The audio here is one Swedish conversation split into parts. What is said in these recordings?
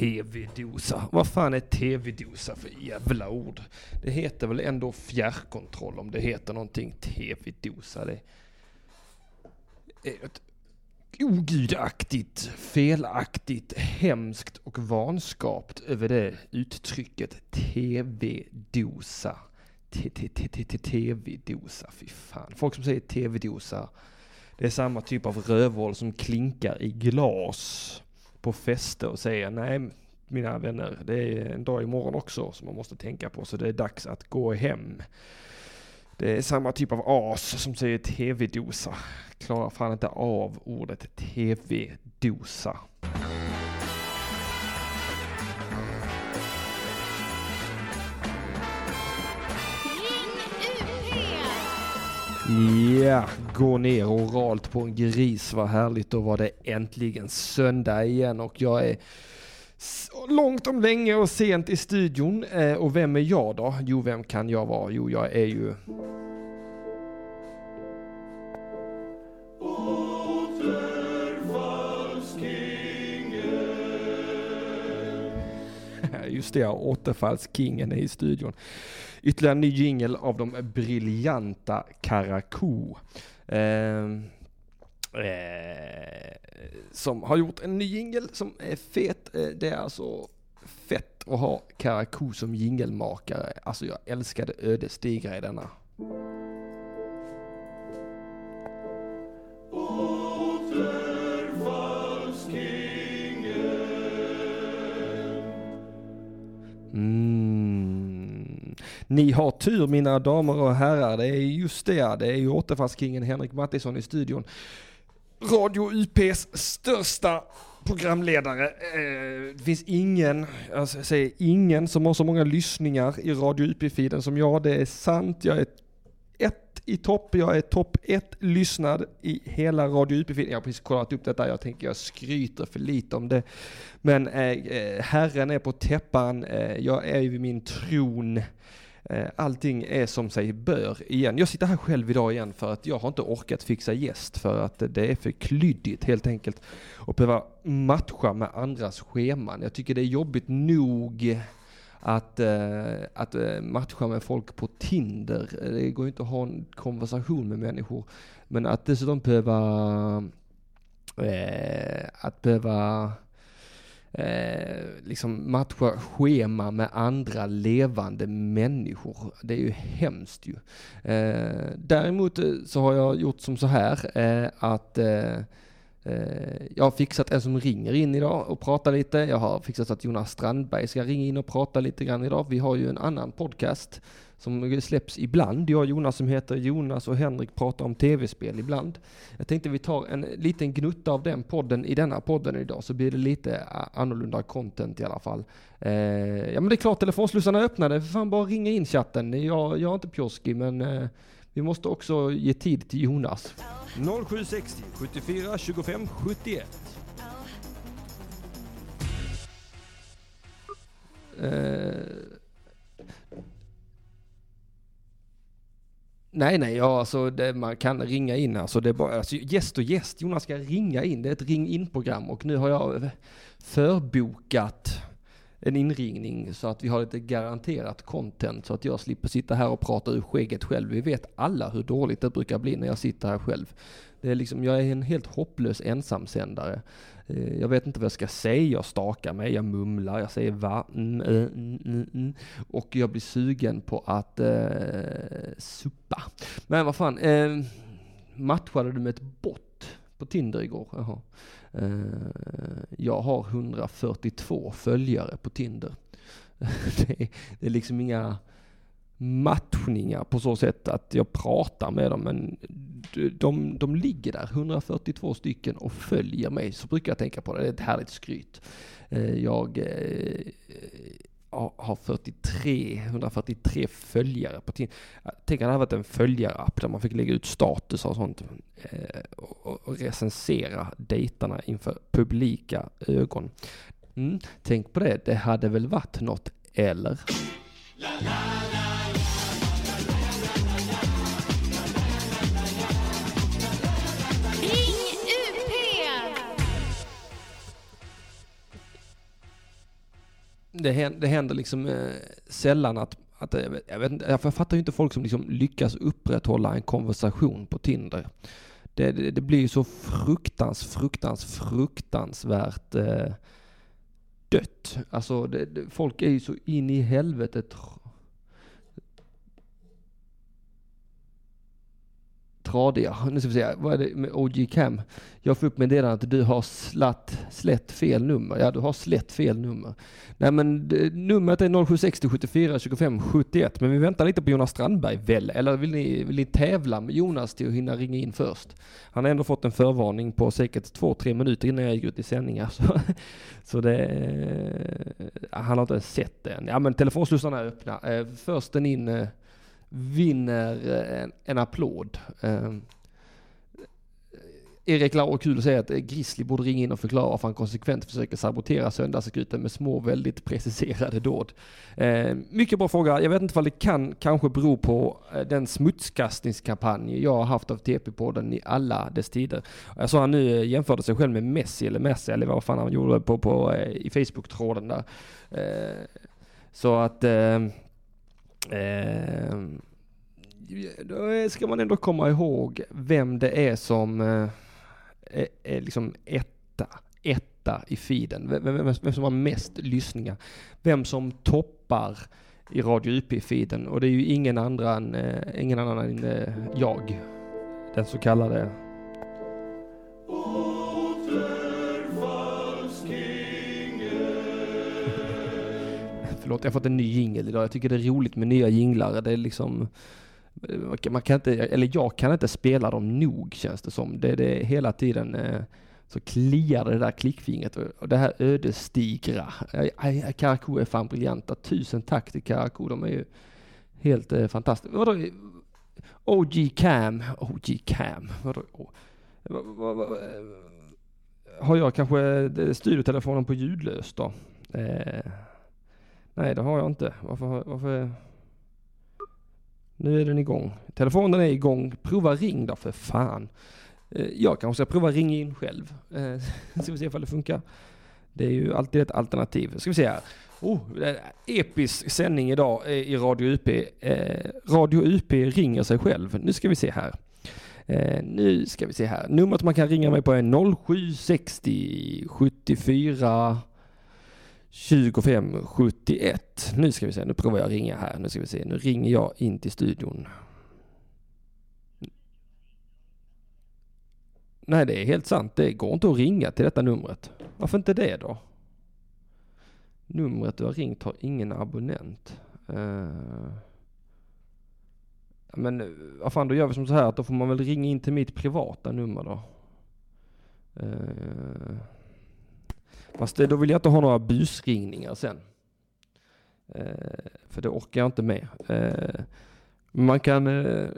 TV-dosa. Vad fan är TV-dosa för jävla ord? Det heter väl ändå fjärrkontroll om det heter någonting TV-dosa. Det är ett ogudaktigt, felaktigt, hemskt och vanskapt över det uttrycket TV-dosa. TV-dosa, fy fan. Folk som säger TV-dosa, det är samma typ av rövhål som klinkar i glas på fester och säger nej mina vänner, det är en dag imorgon också som man måste tänka på så det är dags att gå hem. Det är samma typ av as som säger tv-dosa. Klarar fan inte av ordet tv-dosa. Ja, gå ner oralt på en gris, vad härligt. Då var det äntligen söndag igen och jag är långt om länge och sent i studion. Eh, och vem är jag då? Jo, vem kan jag vara? Jo, jag är ju... Just det, återfallskingen är i studion. Ytterligare en ny jingel av de briljanta Karakou. Eh, eh, som har gjort en ny jingel som är fet. Eh, det är alltså fett att ha Karakou som jingelmakare. Alltså jag älskade ödesdigra i denna. Mm. Ni har tur mina damer och herrar, det är just det, det är ju återfallskingen Henrik Mattisson i studion. Radio UPs största programledare. Eh, det finns ingen, alltså, jag säger ingen som har så många lyssningar i Radio UP-feeden som jag. Det är sant, jag är i topp, jag är topp ett lyssnad i hela Radio UP-feeden. Jag har precis kollat upp detta, jag tänker jag skryter för lite om det. Men eh, eh Herren är på täppan, eh, jag är vid min tron. Eh, allting är som sig bör igen. Jag sitter här själv idag igen för att jag har inte orkat fixa gäst för att det är för klyddigt helt enkelt att behöva matcha med andras scheman. Jag tycker det är jobbigt nog att, eh, att eh, matcha med folk på Tinder. Det går ju inte att ha en konversation med människor. Men att dessutom behöva, eh, att behöva eh, liksom matcha schema med andra levande människor. Det är ju hemskt ju. Eh, däremot så har jag gjort som så här eh, att eh, Eh, jag har fixat en som ringer in idag och pratar lite. Jag har fixat så att Jonas Strandberg ska ringa in och prata lite grann idag. Vi har ju en annan podcast som släpps ibland. Jag och Jonas som heter Jonas och Henrik pratar om tv-spel ibland. Jag tänkte vi tar en liten gnutta av den podden i denna podden idag så blir det lite annorlunda content i alla fall. Eh, ja men det är klart telefonslussarna är öppnade, för fan bara ringa in chatten. Jag, jag är inte pjoski men eh, vi måste också ge tid till Jonas. 0760 74 25 71 eh, Nej, nej, ja, alltså det, man kan ringa in alltså det är bara, alltså gäst och gäst, Jonas ska ringa in, det är ett ring in-program och nu har jag förbokat en inringning så att vi har lite garanterat content så att jag slipper sitta här och prata ur skägget själv. Vi vet alla hur dåligt det brukar bli när jag sitter här själv. Det är liksom, jag är en helt hopplös ensamsändare. Eh, jag vet inte vad jag ska säga, jag stakar mig, jag mumlar, jag säger va, mm, mm, mm, mm. och jag blir sugen på att eh, suppa. Men vad fan, eh, matchade du med ett bott på Tinder igår? Jaha. Eh, jag har 142 följare på Tinder. det, är, det är liksom inga matchningar på så sätt att jag pratar med dem, men de, de ligger där, 142 stycken, och följer mig. Så brukar jag tänka på det, det är ett härligt skryt. Eh, jag eh, har 43, 143 följare på Tinder. Tänk att det hade varit en följarapp där man fick lägga ut status och sånt eh, och recensera dejtarna inför publika ögon. Mm, tänk på det, det hade väl varit något, eller? Det, händer, det händer liksom eh, sällan att, att eh, jag, vet inte, jag fattar ju inte folk som liksom lyckas upprätthålla en konversation på Tinder. Det, det, det blir ju så fruktans, fruktans, fruktansvärt eh, dött. Alltså det, det, folk är ju så in i helvete tradiga. Nu ska vi se, vad är det med OG Cam? Jag får upp meddelandet att du har slatt, slätt fel nummer. Ja, du har slätt fel nummer. Nej men numret är 0760 74 25 71, men vi väntar lite på Jonas Strandberg väl? Eller vill ni, vill ni tävla med Jonas till att hinna ringa in först? Han har ändå fått en förvarning på säkert två, tre minuter innan jag gick ut i sändningar. Så, så det, eh, han har inte sett det än. Ja men telefonslussarna är öppna. Eh, först den in eh, vinner eh, en, en applåd. Eh, Erik Lauer kul att säga att eh, Grizzly borde ringa in och förklara varför han konsekvent försöker sabotera söndagsakuten med små väldigt preciserade dåd. Eh, mycket bra fråga. Jag vet inte om det kan kanske bero på eh, den smutskastningskampanj jag har haft av TP-podden i alla dess tider. Jag såg han nu jämförde sig själv med Messi eller Messi eller vad fan han gjorde på, på, i Facebook-tråden där. Eh, så att Eh, Ehm, då ska man ändå komma ihåg vem det är som eh, är, är liksom etta, etta i feeden. Vem, vem, vem, som har mest lyssningar. Vem som toppar i Radio UP-feeden. Och det är ju ingen, andra än, eh, ingen annan än eh, jag. Den så kallade förlåt, jag har fått en ny jingel idag. Jag tycker det är roligt med nya jinglar. Det är liksom, eh, man kan inte, eller jag kan inte spela dem nog känns det som. Det, det är hela tiden eh, så kliar det där klickfingret och det här ödesdigra. Karakou är fan briljanta. Tusen tack till Karakou. De är ju helt eh, fantastiska. Vadå? OG Cam, OG Cam, vadå? Eh, har jag kanske studiotelefonen på ljudlöst då? Eh, Nej, det har jag inte. Varför? varför? Nu är den igång. Telefonen är igång. Prova ring då för fan. Eh, jag kanske ska prova ringa in själv. Eh, ska vi se ifall det funkar. Det är ju alltid ett alternativ. Ska vi se här. Oh, episk sändning idag eh, i Radio UP. Radio UP ringer sig själv. Nu ska vi se här. Nu ska vi se här. Numret man kan ringa mig på är 0760 74 2571. Nu ska vi se, nu provar jag ringa här. Nu ska vi se, nu ringer jag in till studion. Nej, det är helt sant. Det går inte att ringa till detta numret. Varför inte det då? Numret du har ringt har ingen abonnent. Uh... Men eh, vad fan, då gör vi som så här att då får man väl ringa in till mitt privata nummer då. Uh... Fast då vill jag inte ha några busringningar sen. Eh, för det orkar jag inte med. Eh, man kan eh,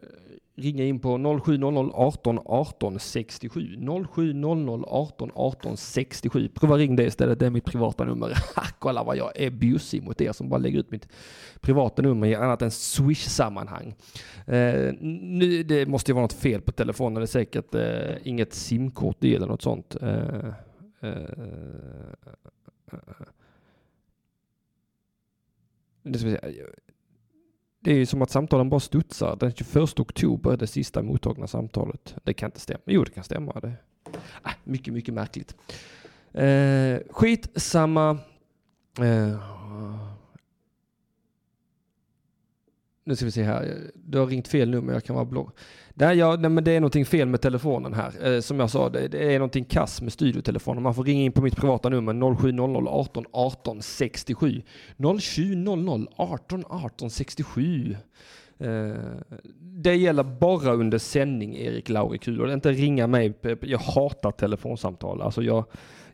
ringa in på 0700 18 18 67. 0700 18 18 67. Prova ring det istället, det är mitt privata nummer. Kolla vad jag är busig mot er som bara lägger ut mitt privata nummer i annat än swish-sammanhang. Eh, nu, det måste ju vara något fel på telefonen, det är säkert eh, inget simkort i eller något sånt. Eh, Eh, eh, eh, det, ska säga, det är ju som att samtalen bara studsar. Den 21 oktober är det sista mottagna samtalet. Det kan inte stämma. Jo, det kan stämma. Det. Ah, mycket, mycket märkligt. Eh, skitsamma. Eh, nu ska vi se här. Du har ringt fel nummer. Jag kan vara blå. Nej, ja, nej, men det är någonting fel med telefonen här. Eh, som jag sa, det, det, är någonting kass med studiotelefonen. Man får ringa in på mitt privata nummer 0700 18 18 67. 0700 18 18 67. Eh, det gäller bara under sändning, Erik Laurikul. Inte ringa mig. Jag hatar telefonsamtal. Alltså jag,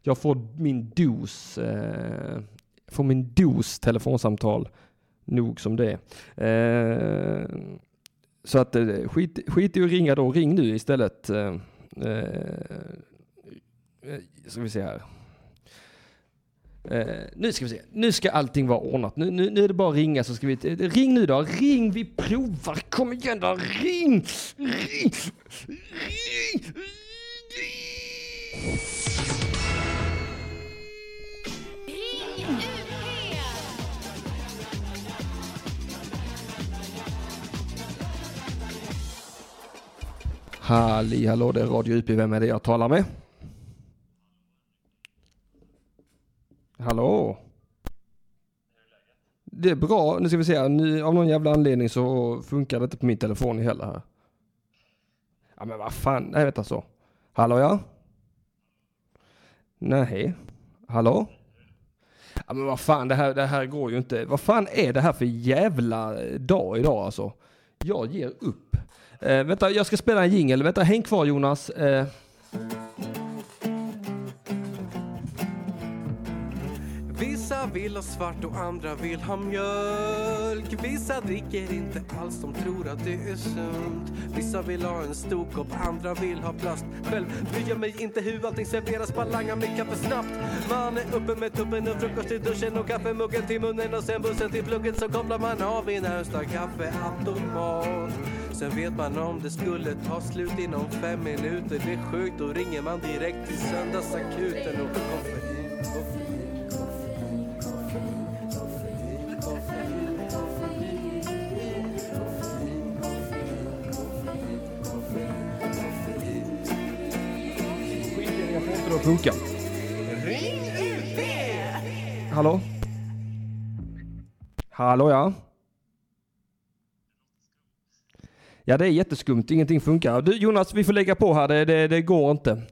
jag får min dos, eh, får min dos telefonsamtal nog som det är. Eh, så att eh, skit, skit i att ringa då, ring nu istället. Eh, eh, eh, ska vi se här. Eh, nu ska vi se, nu ska allting vara ordnat. Nu, nu, nu är det bara att ringa så ska vi, eh, ring nu då, ring, vi provar, kom igen då, ring, ring, ring, ring. Halli hallå, det är Radio UP. Vem är det jag talar med? Hallå? Det är bra. Nu ska vi se. Nu, av någon jävla anledning så funkar det inte på min telefon heller här. Ja men vad fan. Nej vänta så. Hallå ja? Nej. Hallå? Ja men vad fan det här, det här går ju inte. Vad fan är det här för jävla dag idag alltså? Jag ger upp. Eh, vänta, jag ska spela en jingel. Vänta, häng kvar Jonas. Eh. Vissa vill ha svart och andra vill ha mjölk. Vissa dricker inte alls, de tror att det är sunt. Vissa vill ha en stor kopp, andra vill ha plast. Själv bryr jag mig inte hur allting serveras, bara langar mitt kaffe snabbt. Man är uppe med tuppen och frukost i duschen och kaffemuggen till munnen. Och sen bussen till plugget så kopplar man av i närmsta kaffeautomat. Sen vet man om det skulle ta slut inom fem minuter Det är sjukt, då ringer man direkt till söndagsakuten och koffein, koffein, koffein, koffein. Hallå? Hallå ja? Ja det är jätteskumt, ingenting funkar. Du Jonas, vi får lägga på här, det, det, det går inte.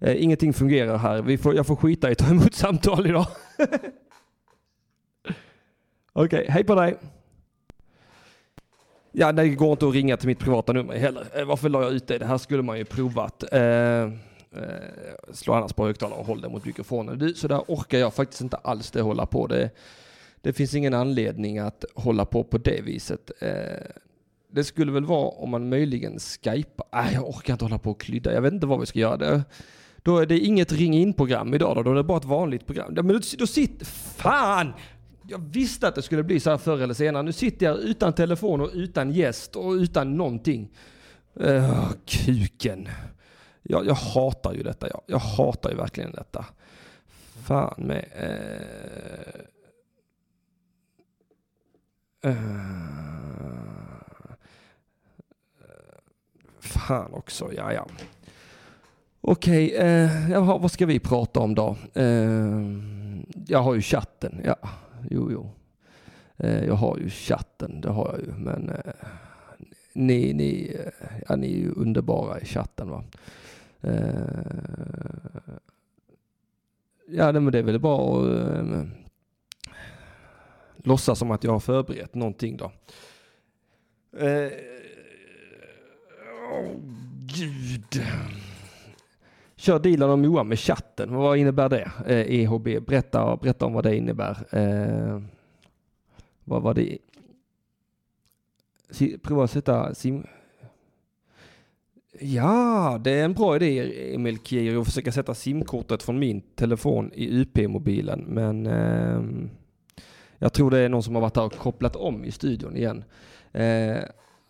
Eh, ingenting fungerar här, vi får, jag får skita i att ta emot samtal idag. Okej, hej på dig. Ja, det går inte att ringa till mitt privata nummer heller. Eh, varför la jag ut det? Det här skulle man ju provat. Eh, eh, slå annars på högtalare och håll det mot mikrofonen. Du, så där orkar jag faktiskt inte alls det hålla på. Det, det finns ingen anledning att hålla på på det viset. Eh, det skulle väl vara om man möjligen skypar. Nej, jag orkar inte hålla på och klydda. Jag vet inte vad vi ska göra. Det, då är det inget ring in-program idag då, då är det bara ett vanligt program. Ja, men då, då sitter... Fan! Jag visste att det skulle bli så här förr eller senare. Nu sitter jag utan telefon och utan gäst och utan någonting. Uh, kuken. Jag, jag hatar ju detta. Jag, jag hatar ju verkligen detta. Fan med... Uh, uh, fan också, ja ja. Okej, okay, eh, jaha, vad ska vi prata om då? Eh, jag har ju chatten, ja. Jo, jo. Eh, jag har ju chatten, det har jag ju. Men eh, ni, ni, eh, ja, ni är ju underbara i chatten va. Eh, ja, men det är väl bara att eh, låtsas som att jag har förberett någonting då. Eh, Åh oh, gud. Kör Dilan och Moa med chatten. Vad innebär det? Eh, EHB. Berätta, berätta om vad det innebär. Eh, vad var det? Prova att sätta sim... Ja, det är en bra idé Emil Kier att försöka sätta simkortet från min telefon i UP-mobilen. Men eh, jag tror det är någon som har varit där och kopplat om i studion igen. Eh,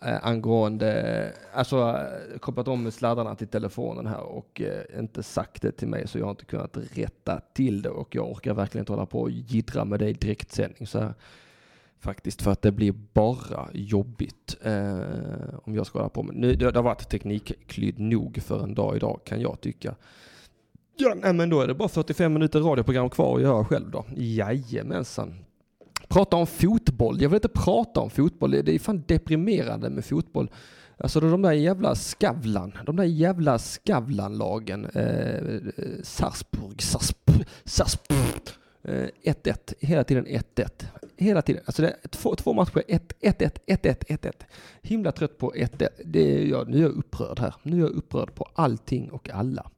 Eh, angående, alltså kopplat om sladdarna till telefonen här och eh, inte sagt det till mig så jag har inte kunnat rätta till det och jag orkar verkligen inte hålla på och jiddra med det i direktsändning så här. Faktiskt för att det blir bara jobbigt eh, om jag ska hålla på med. Nu, det, det har varit teknikklydd nog för en dag idag kan jag tycka. Ja, nej, men då är det bara 45 minuter radioprogram kvar att göra själv då. Jajamensan. Prata om fotboll. Jag vill inte prata om fotboll. Det är fan deprimerande med fotboll. Alltså de där jävla Skavlan, de där jävla Skavlan-lagen. Eh, eh Sarpsborg, Sarpsborg, Sarpsborg. Eh, 1-1, hela tiden 1-1. Hela tiden. Alltså det är två, två matcher, 1-1, 1-1, 1-1. Himla trött på 1-1. Nu är jag upprörd här. Nu är jag upprörd på allting och alla.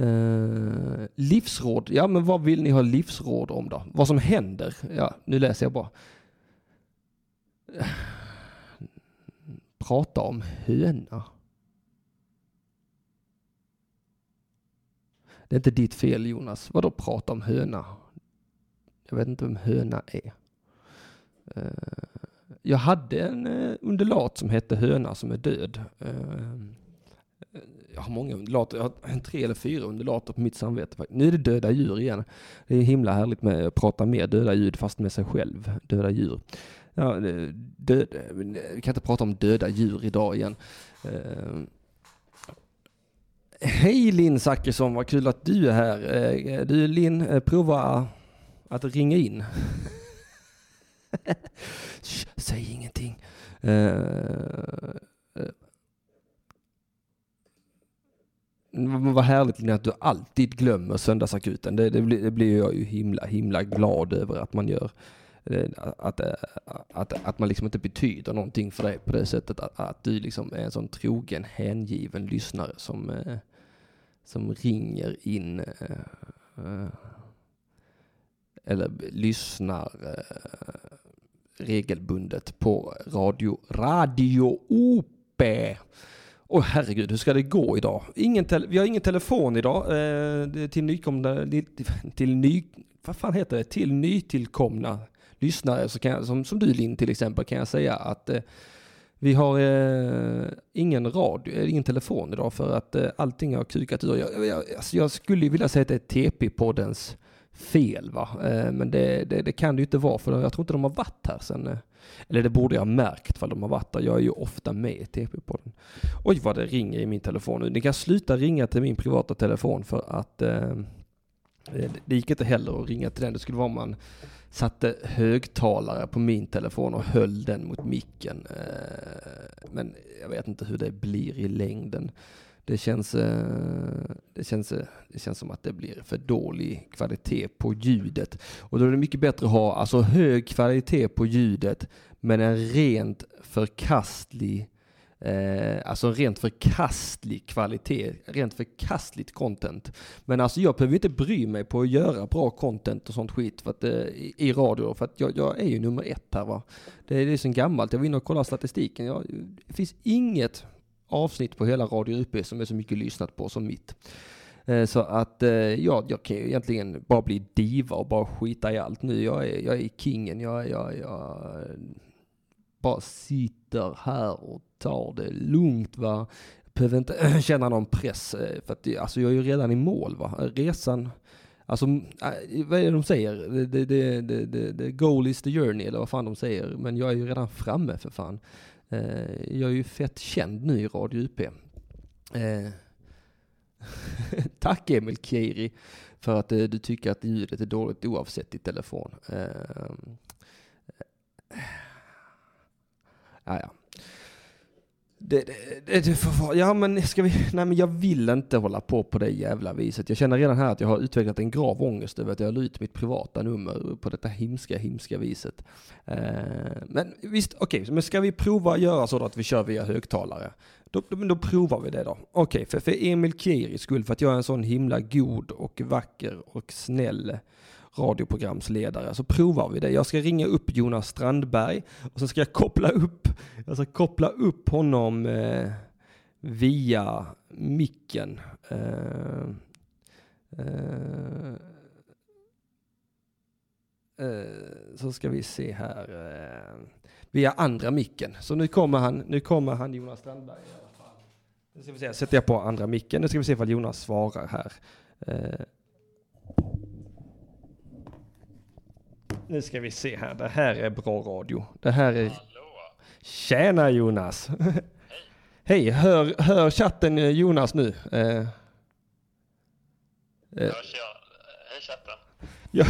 Uh, livsråd, ja men vad vill ni ha livsråd om då? Vad som händer? Ja, nu läser jag bara. Prata om höna. Det är inte ditt fel Jonas. Vadå prata om höna? Jag vet inte vem höna är. Uh, jag hade en uh, undulat som hette höna som är död. Uh, jag har många undulater, jag har en tre eller fyra undulater på mitt samvete. Nu är det döda djur igen. Det är himla härligt med att prata med döda djur fast med sig själv. Döda djur. Ja, död, vi kan inte prata om döda djur idag igen. Eh, hej Linn Zachrisson, vad kul att du är här. Eh, Du Linn, eh, prova att ringa in. Shh, säg ingenting. Eh, eh. Men vad härligt Linn att du alltid glömmer söndagsakuten. Det, det, blir, det blir jag ju himla, himla glad över att man gör. Eh, att, eh, att, att man liksom inte betyder någonting för dig på det sättet. Att, att du liksom är en sån trogen, hängiven lyssnare som, eh, som ringer in eller lyssnar regelbundet på radio, radio OP. Åh herregud, hur ska det gå idag? Ingen vi har ingen telefon idag eh, till nykomna, till ny, vad fan heter det, till nytillkomna lyssnare så kan jag, som, som du Linn till exempel kan jag säga att eh, vi har eh, ingen radio, eh, ingen telefon idag för att eh, allting har kukat ur. Jag, jag, alltså jag skulle vilja säga att det är TP-poddens fel va, eh, men det, det, det kan det ju inte vara för jag tror inte de har varit här sen, eh, eller det borde jag ha märkt för de har varit där. Jag är ju ofta med i TP-podden. Oj vad det ringer i min telefon nu. Ni kan sluta ringa till min privata telefon för att eh, eh, det gick inte heller att ringa till den. Det skulle vara om man satte högtalare på min telefon och höll den mot micken. Eh, Men jag vet inte hur det blir i längden. Det känns, eh, det, känns, eh, det känns som att det blir för dålig kvalitet på ljudet. Och då är det mycket bättre att ha alltså hög kvalitet på ljudet men en rent förkastlig Eh, alltså rent förkastlig kvalitet, rent förkastligt content. Men alltså jag behöver inte bry mig på att göra bra content och sånt skit för att, eh, i, i radio, för att jag, jag är ju nummer ett här va. Det är, det är så gammalt, jag var inne och kollade statistiken. Jag, det finns inget avsnitt på hela Radio UP som är så mycket lyssnat på som mitt. Eh, så att eh, ja, jag kan ju egentligen bara bli diva och bara skita i allt nu. Jag är, jag är kingen, jag, jag, jag bara sitter här och tar det lugnt va. Jag behöver inte känna någon press eh, för att alltså jag är ju redan i mål va. Resan, alltså vad är det de säger? The, the, the, the, the goal is the journey eller vad fan de säger. Men jag är ju redan framme för fan. Eh, jag är ju fett känd nu i Radio UP. Eh, tack Emil Kiri för att eh, du tycker att ljudet är dåligt oavsett i telefon. Eh, Ja, ja. Det, det, det, det ja men ska vi, nej men jag vill inte hålla på på det jävla viset. Jag känner redan här att jag har utvecklat en grav ångest över att jag la ut mitt privata nummer på detta himska, himska viset. Eh, men visst, okej, men ska vi prova att göra så att vi kör via högtalare? Då, då, men då provar vi det då. Okej, för, för Emil Kiris skull, för att jag är en sån himla god och vacker och snäll radioprogramsledare så provar vi det. Jag ska ringa upp Jonas Strandberg och så ska jag koppla upp, jag ska koppla upp honom eh, via micken. Eh, eh, eh, så ska vi se här. Eh, via andra micken. Så nu kommer han, nu kommer han Jonas Strandberg i alla fall. Nu ska vi se, sätter jag på andra micken. Nu ska vi se ifall Jonas svarar här. Eh, nu ska vi se här. Det här är bra radio. Det här är... Tjena Jonas! Hej, hör, hör chatten eh, Jonas nu? Eh, eh, jag? Hej chatten. jag,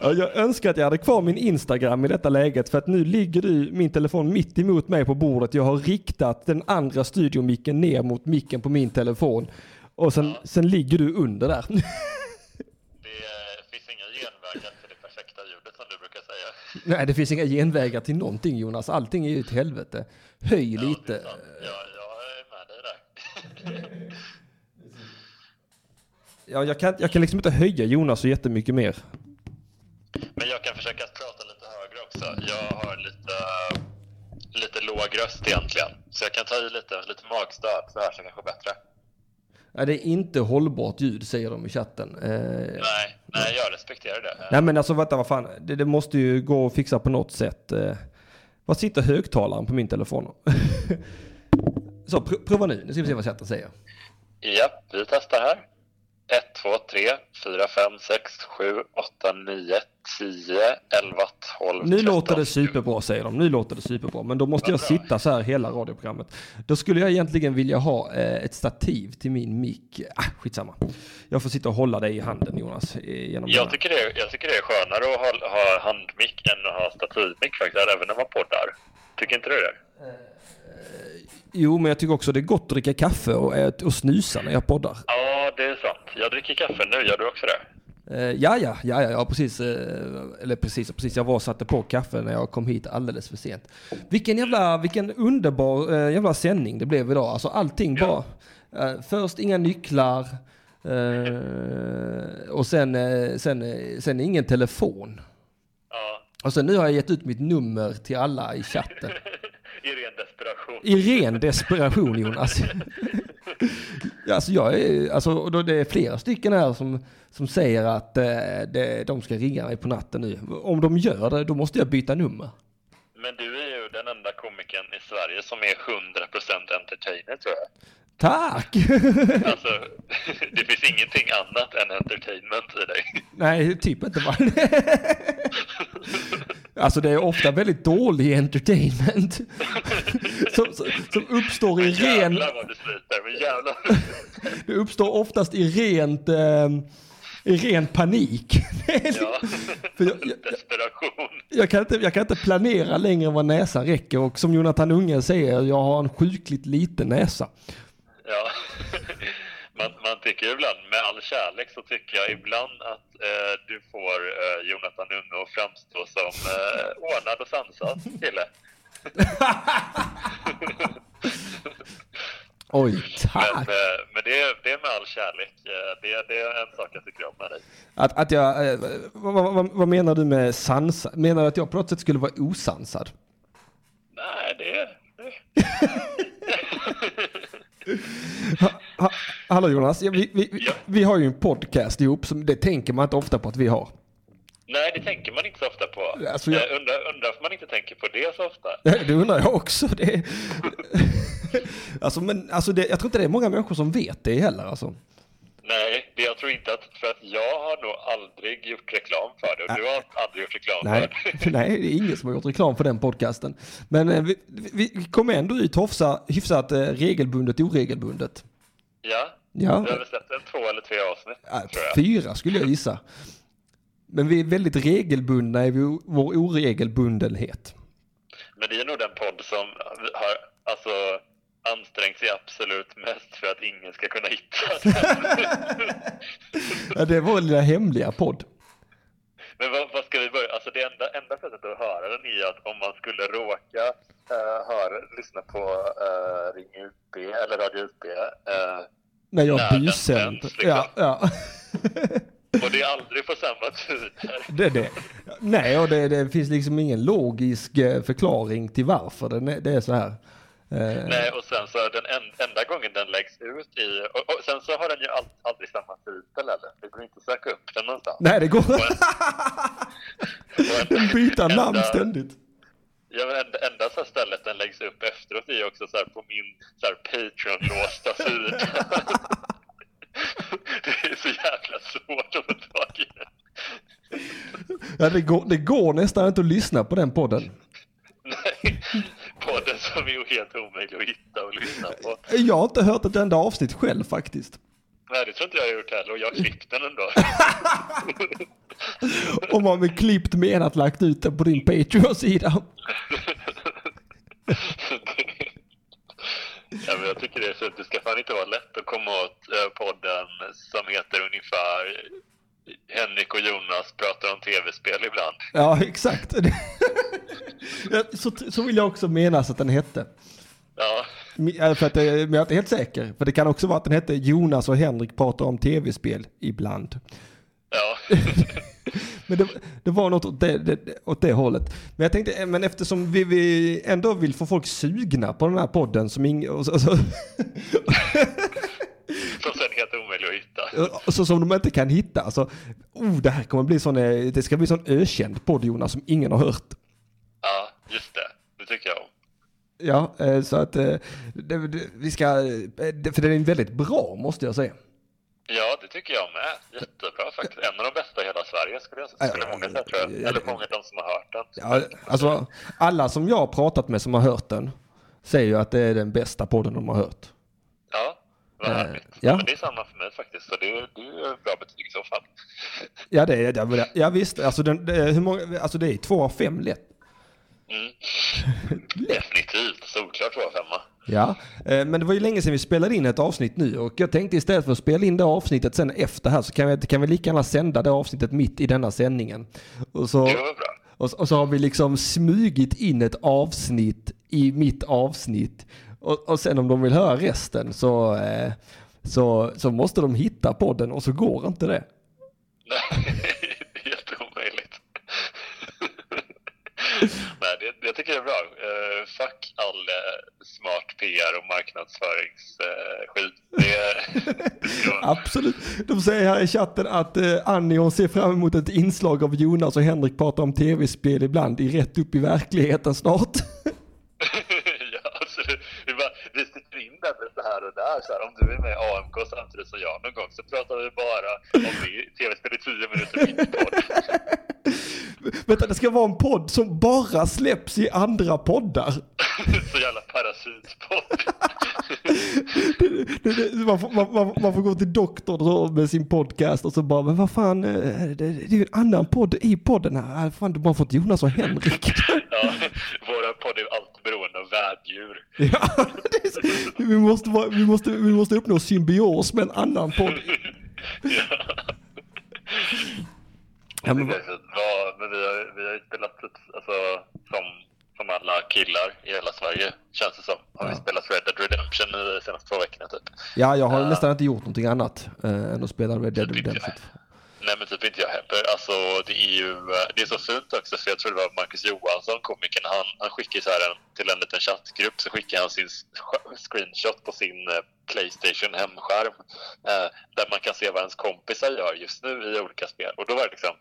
Ja, jag önskar att jag hade kvar min Instagram i detta läget för att nu ligger du, min telefon mitt emot mig på bordet. Jag har riktat den andra studiomicken ner mot micken på min telefon och sen, sen ligger du under där. Det eh, finns inga genvägar till det perfekta ljudet som du brukar säga. Nej, det finns inga genvägar till någonting Jonas. Allting är ju ett helvete. Höj Ja, lite. Ja, jag är med dig där. Ja, jag, kan, jag kan liksom inte höja Jonas så jättemycket mer. Men jag kan försöka prata lite högre också. Jag har lite, lite låg röst egentligen. Så jag kan ta i lite, lite magstöd så hörs jag kanske bättre. Det är inte hållbart ljud säger de i chatten. Eh, Nej, nej jag respekterar det. nej men alltså vänta vad fan, det, det måste ju gå att fixa på något sätt. Eh, var sitter högtalaren på min telefon? så pr prova nu, nu ska vi se vad chatten säger. Ja, vi testar här. 1, 2, 3, 4, 5, 6, 7, 8, 9, 10, 11, 12, Nu 13. låter det superbra säger de, nu låter det superbra. Men då måste jag bra. sitta så här hela radioprogrammet. Då skulle jag egentligen vilja ha eh, ett stativ till min mick. Ah, skitsamma. Jag får sitta och hålla dig i handen Jonas. eh, Genom Jag denna. tycker, det, är- jag tycker det är skönare att ha, ha handmick än att ha stativmick faktiskt, även när man poddar. Tycker inte du det? Jo, men jag tycker också det är gott att dricka kaffe och, och snusa när jag poddar. Ja, det är sant. Jag dricker kaffe nu, gör du också det? Eh, ja, ja, ja, ja, ja, precis. Eh, eller precis, precis. Jag var och satte på kaffe när jag kom hit alldeles för sent. Vilken jävla, vilken underbar eh, jävla sändning det blev idag. Alltså allting Ja. bara. Eh, först inga nycklar. Eh, och sen, eh, sen, sen ingen telefon. Ja, Och sen nu har jag gett ut mitt nummer till alla i chatten. i ren desperation. I ren desperation Jonas. Ja, alltså jag är, alltså, och då det är flera stycken här som, som säger att eh, det, de ska ringa mig på natten nu. Om de gör det, då måste jag byta nummer. Men du är ju den enda komikern i Sverige som är 100% entertainer tror jag. Tack! Alltså, det finns ingenting annat än entertainment i dig. Nej, typ inte? Alltså det är ofta väldigt dålig entertainment. Som, som, som uppstår i ren... jävlar vad men jävlar. Det uppstår oftast i rent... Eh, I ren panik. Ja, För jag- jag- desperation. Jag kan, inte, jag kan inte planera längre än vad näsan räcker och som Jonathan Unge säger, jag har en sjukligt liten näsa. Ja. Man, man tycker ibland, med all kärlek så tycker jag ibland att eh, du får eh, Jonathan Unge att framstå som eh, ordnad och sansad kille. Oj, Men, tack! eh, men det, är, det är med all kärlek. Eh, det, det är en sak jag tycker om med dig. Att, att jag, eh, vad, vad, vad, vad menar du med sansad? Menar du att jag på något sätt skulle vara osansad? Nej, det... det. Ha, ha, hallå Jonas, vi, vi, Ja. vi har ju en podcast ihop, som, det tänker man inte ofta på att vi har. Nej, det tänker man inte så ofta på. Alltså, jag- Eh, undrar, undrar varför man inte tänker på det så ofta. Det undrar jag också. Det, alltså, men, alltså det, jag tror inte det är många människor som vet det heller. Alltså. Nej, det jag tror inte att... För att jag har nog aldrig gjort reklam för det och du har aldrig gjort reklam Nej, för det. nej, det är ingen som har gjort reklam för den podcasten. Men eh, vi, vi, vi kommer ändå ut hyfsa, hyfsat eh, regelbundet oregelbundet. Ja, Ja, du har väl sett en två eller tre avsnitt, jag. fyra skulle jag gissa. Men vi är väldigt regelbundna i vår vår oregelbundenhet. Men det är nog den podd som har alltså, ansträngt sig absolut mest för att ingen ska kunna hitta den. Ja, det är vår lilla hemliga podd. Men vad, vad ska vi börja? Alltså det enda, enda sättet att höra den är att om man skulle råka uh, höra, lyssna på uh, Ring UP eller Radio UP eh, När jag När bysänd. liksom. Ja, ja. och det är aldrig på samma tider. Det är det. Nej, och det, det finns liksom ingen logisk eh, förklaring till varför det, det är så här. Eh, Nej, och sen så den en, enda gången den läggs ut i... Och, och sen så har den ju all, aldrig samma titel heller. Det går inte att söka upp den någonstans. Nej, det går en- Den byter namn ständigt. Ja, men enda, enda så stället den läggs upp efteråt är också så här på min så här Patreon-låsta sida. det är så jävla svårt att få tag i. Ja, det, går, det går nästan inte att lyssna på den podden. Nej, podden som är helt omöjlig att hitta och lyssna på. Jag har inte hört ett enda avsnitt själv faktiskt. Nej, det tror inte jag har gjort heller och jag har klippt den ändå. Om man med klippt menat lagt ut den på din Patreon-sida. Ja, men jag tycker det är att det ska fan inte vara lätt att komma åt eh, podden som heter ungefär Henrik och Jonas pratar om tv-spel ibland. Ja, exakt. Så, så vill jag också menas att den hette. Mi- För att, det- men jag är inte helt säker. För det kan också vara att den hette Jonas och Henrik pratar om tv-spel ibland. ja. Men det, det var något åt det, det, åt det hållet. Men jag tänkte, eh, men eftersom vi, vi ändå vill få folk sugna på den här podden som ing, och så, och så, Som sen är helt omöjlig att hitta. så som de inte kan hitta. Alltså, oh, det här kommer bli sån, eh, det ska bli sån ökänd podd Jonas som ingen har hört. Ja, just det. Det tycker jag om. Ja, eh, så att eh, det, vi ska, eh, för den är väldigt bra måste jag säga. Ja, det tycker jag med. Jättebra faktiskt. En av de bästa i hela Sverige skulle jag skulle många säga tror jag. Eller många av de som har hört den. Ja, alltså, alla som jag har pratat med som har hört den säger ju att det är den bästa podden de har hört. Ja, vad härligt. ja. Ja. Men det är samma för mig faktiskt, så det är, det är bra betyg i så fall. Ja, det är. Ja, visst, alltså, den, det, är- hur många, alltså det är två av fem lätt. Mm. Definitivt, solklart av femma. Ja, eh, men det var ju länge sedan vi spelade in ett avsnitt nu och jag tänkte istället för att spela in det avsnittet sen efter här så kan vi, kan vi lika gärna sända det avsnittet mitt i denna sändningen. Och så, Det var bra. och, och så har vi liksom smugit in ett avsnitt i mitt avsnitt och, och sen om de vill höra resten så, eh, så, så måste de hitta podden och så går inte det. Nej, det är helt omöjligt. Jag tycker det är bra. Uh, fuck all eh, smart PR och marknadsföringsskit. är... Absolut. De säger här i chatten att eh, Annie hon ser fram emot ett inslag av Jonas och Henrik pratar om tv-spel ibland i rätt upp i verkligheten snart. ja, absolut. Vi, bara, vi sticker in den lite här och där. Så här, om du är med i AMK samtidigt som jag någon gång så pratar vi bara om tv-spel i tio minuter mitt. Vänta, det ska vara en podd som bara släpps i andra poddar. så jävla parasitpodd. Man får, man, man, man får gå till doktorn med sin podcast och så bara, men vad fan, eh, det, det är ju en annan podd i podden här. Ah, Fan, du bara fått Jonas och Henrik. ja, våra podd är alltid beroende av värddjur. Ja, så, vi, måste vara, vi, måste, vi måste uppnå symbios med en annan podd. Ja, men, är fint. Vad- men vi har, vi har ju spelat alltså, som, som alla killar i hela Sverige, känns det som. Har vi Ja. spelat Red Dead Redemption de senaste två veckorna typ. ja, jag har Ja. nästan inte gjort någonting annat eh, än att spela Red Dead Redemption. Nej men typ inte jag heller. Alltså det är ju, eh, det är så fint också för jag tror det var Marcus Johansson, komikern, han, han skickar så här en, till en liten chattgrupp så skickar han sin screenshot på sin eh, Playstation hemskärm eh, där man kan se vad ens kompisar gör just nu i olika spel. Och då var det liksom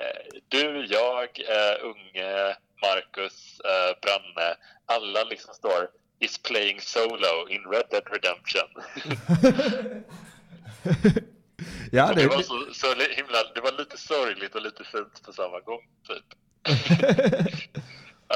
eh, du, jag, eh, Unge, Marcus, eh, Branne, alla liksom står is playing solo in Red Dead Redemption. Ja, det, det, var så, så himla, det var lite sorgligt och lite fint på samma gång, typ.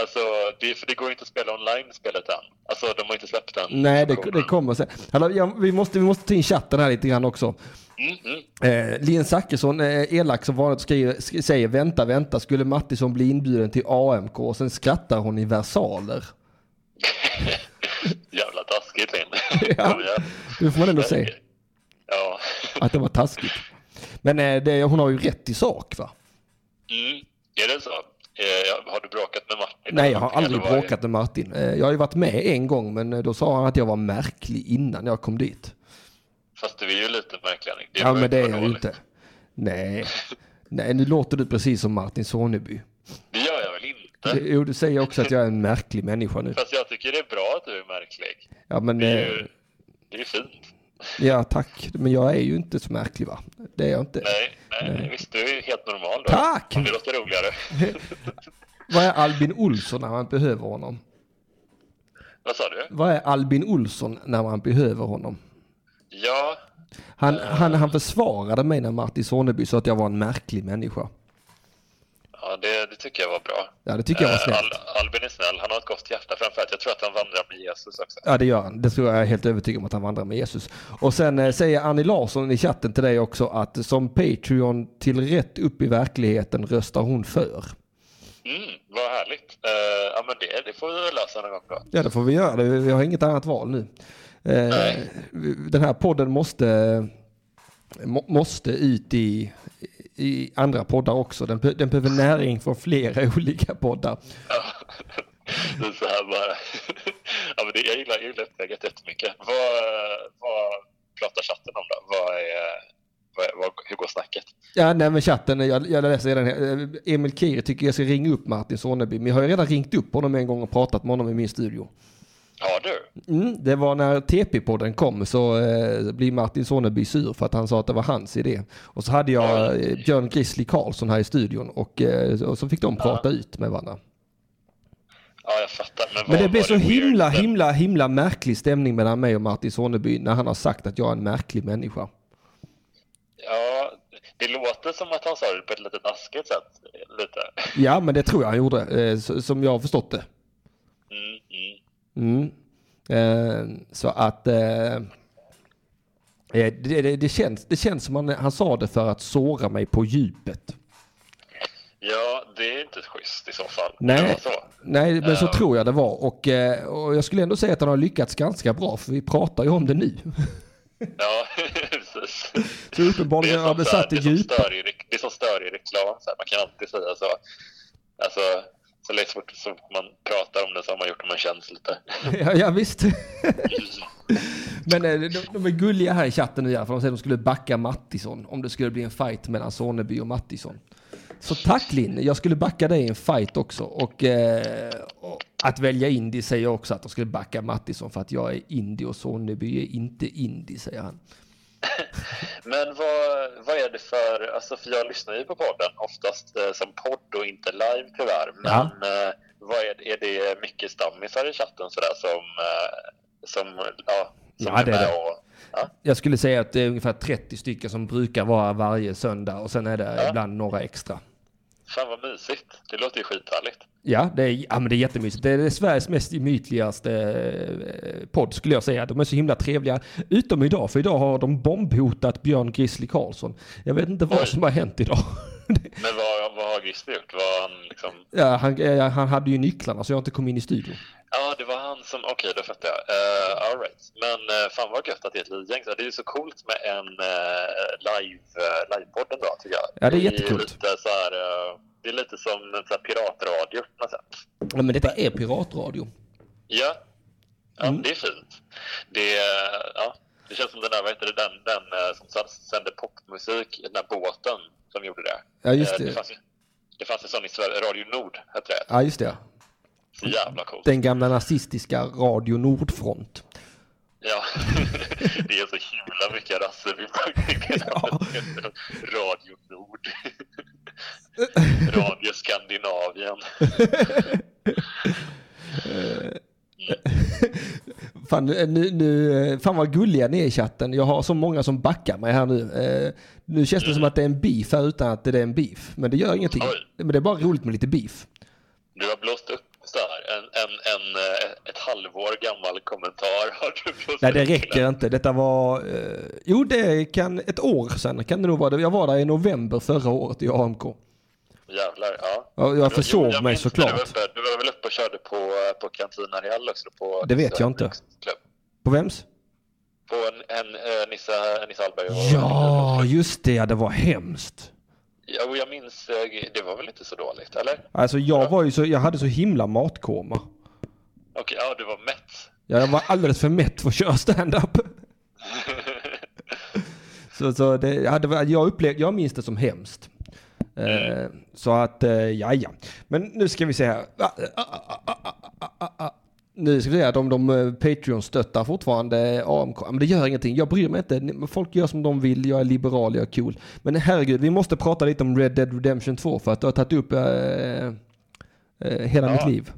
alltså, det, för det går inte att spela online spelet än. Alltså, de har inte släppt den. nej, det, det kommer sen. Hallå, ja, vi, måste, vi måste ta in chatten här lite grann också. Mm, mm. Eh, Lien Zachrisson, eh, elak som vanligt, skriver, sk- säger vänta, vänta, skulle Mattisson bli inbjuden till AMK och sen skrattar hon i versaler. Jävla taskigt, Linn. Ja. Det får man ändå säga. att det var taskigt. Men eh, det, hon har ju rätt i sak va? Mm. Är det så? Eh, har du bråkat med Martin? Nej, jag har aldrig bråkat med Martin. Eh, jag har ju varit med en gång, men då sa han att jag var märklig innan jag kom dit. Fast du är ju lite märklig, Annik. ja, men det är jag ju inte. Nej. Nej, nu låter du precis som Martin Soneby. Det gör jag väl inte? Jo, du säger också att jag är en märklig människa nu. Fast jag tycker det är bra att du är märklig. Ja, men... Det är ju det är ju fint. Ja, tack. Men jag är ju inte så märklig va? Det är jag inte. Nej, nej, Nej. visst du är helt normal då. Tack! Det låter roligare. Vad är Albin Olsson när man behöver honom? Vad sa du? Vad är Albin Olsson när man behöver honom? Ja, Han, han, han försvarade mig när Martin Soneby sa att jag var en märklig människa. Ja det, det tycker jag var bra. Ja, det tycker jag var Eh, snällt. Al- Albin är snäll, han har ett gott hjärta framförallt. Jag tror att han vandrar med Jesus också. Ja, det gör han. Det tror jag är helt övertygad om att han vandrar med Jesus. Och sen eh, säger Annie Larsson i chatten till dig också att som Patreon till rätt upp i verkligheten röstar hon för. Mm, vad härligt. Eh, ja men det, det får vi väl lösa någon gång då. Ja, det får vi göra. Det. Vi har inget annat val nu. Eh, Nej. den här podden måste, må, måste ut i, i andra poddar också. Den, den behöver näring från flera olika poddar. Ja. Det är så här bara. ja men det, jag gillar, jag gillar upplägget jättemycket. Vad, vad pratar chatten om då? Vad är, hur går snacket? Ja, nej men chatten, jag, jag läser redan här. Eh, Emil Kiri tycker jag ska ringa upp Martin Soneby. Men jag har ju redan ringt upp honom en gång och pratat med honom i min studio. Har du? Mm, det var när TP-podden kom så eh, blir Martin Soneby sur för att han sa att det var hans idé. Och så hade jag eh, Björn Grizzly Karlsson här i studion och, eh, och så fick de prata ut med varandra. Ja jag fattar. Men, Men det blev så weird? himla, himla, himla märklig stämning mellan mig och Martin Soneby när han har sagt att jag är en märklig människa. Ja, det låter som att han sa det på ett lite naskigt sätt. Lite. Ja, men det tror jag han gjorde, eh, som jag har förstått det. Mm, mm. Mm. Eh, så att eh, eh, det, det, det, känns, det känns som han, han sa det för att såra mig på djupet. Ja, det är inte schysst i så fall. Nej. Så. Nej, men så Ja. tror jag det var. Och, eh, och jag skulle ändå säga att han har lyckats ganska bra, för vi pratar ju om det nu. Ja, precis. Så uppenbarligen har det så här- satt i det djupa. Det som stör i reklam. Man kan alltid säga så. Alltså, så lätt fort som man pratar om det så har man gjort det man känns lite. Ja, ja visst. Men eh, de, de är gulliga här i chatten nu i alla fall. De säger att de skulle backa Mattisson om det skulle bli en fight mellan Soneby och Mattisson. Så tack Linn, jag skulle backa dig i en fight också. Och, eh, och att välja Indy säger också att de skulle backa Mattisson för att jag är Indy och Soneby är inte Indy, säger han. Men vad, vad är det för, alltså för jag lyssnar ju på podden oftast eh, som podd och inte live tyvärr. Men Ja. eh, vad är, det- är det mycket stammisar i chatten sådär som, eh, som, ja, som Ja, det är med det. och, ja, Jag skulle säga att det är ungefär 30 stycken som brukar vara varje söndag och sen är det Ja. ibland några extra. Fan vad mysigt. Det låter ju skithärligt. Ja, det är, ja, men det är jättemysigt. Det är Sveriges mest gemytligaste eh, podd skulle jag säga. De är så himla trevliga. Utom idag, för idag har de bombhotat Björn Grizzly Karlsson. Jag vet inte vad som har hänt idag. Men vad, vad har Grizzly gjort? Var han liksom, ja, han, eh, han hade ju nycklarna så jag inte kom in i studion. ja det var han som, okej då fattar jag. Uh, all right. Men uh, fan vad gött att det är ett liggäng. Det är ju så coolt med en uh, live, uh, livepodd ändå tycker jag. Ja, det är är jättekult. Lite så här, eh, det är lite som en piratradio på något sätt. Ja, men detta är piratradio. Ja, ja Mm. det är fint. Det, eh, ja, det känns som den där, vad heter det, den, den eh, som sände popmusik, den där båten som gjorde det. Ja, just Eh, det. Det fanns, ju- det fanns en sån i Sverige, Radio Nord hette det. Ja, just det. Så jävla coolt. Den gamla nazistiska Radio Nordfront. Ja, det är så himla mycket rassel vi Ja. Radio Nord. Radio Skandinavien. Fan, nu, nu, nu, fan vad gulliga ni är i chatten. Jag har så många som backar mig här nu. Eh, nu känns det som att det är en beef här utan att det är en beef. Men det gör ingenting. Oj. Men det är bara roligt med lite beef. Du har blåst upp en, en, en, eh, ett halvår gammal kommentar har du Nej, det räcker en. inte. Detta var... Eh, jo, det kan... Ett år sedan kan det nog vara. Jag var där i november förra året i AMK. Jävlar, ja. Ja, jag försov jag mig minns såklart. Du var, uppe, du var väl uppe och körde på, eh, på Cantina Real också? På Det vet jag inte. Klubb. På vems? På en, en uh, Nisse, Nisse Hallberg och... Ja, just det. Ja, det var hemskt. Ja, och jag minns, eh, det var väl inte så dåligt, eller? Alltså jag var ju så... Jag hade så himla matkoma. Okej, ja, du var mätt. Ja, Jag var alldeles för mätt för att köra stand-up. Så, så det, ja, det var, jag, upplevde, jag minns det som hemskt. Eh, så att, eh, ja ja. Men nu ska vi se här. Ah, ah, ah. Nu ska vi se att om de eh, Patreon stöttar fortfarande AMK. Men det gör ingenting. Jag bryr mig inte. Folk gör som de vill. Jag är liberal, jag är cool. Men herregud, vi måste prata lite om Red Dead Redemption 2 för att du har tagit upp eh, eh, hela Ja. mitt liv.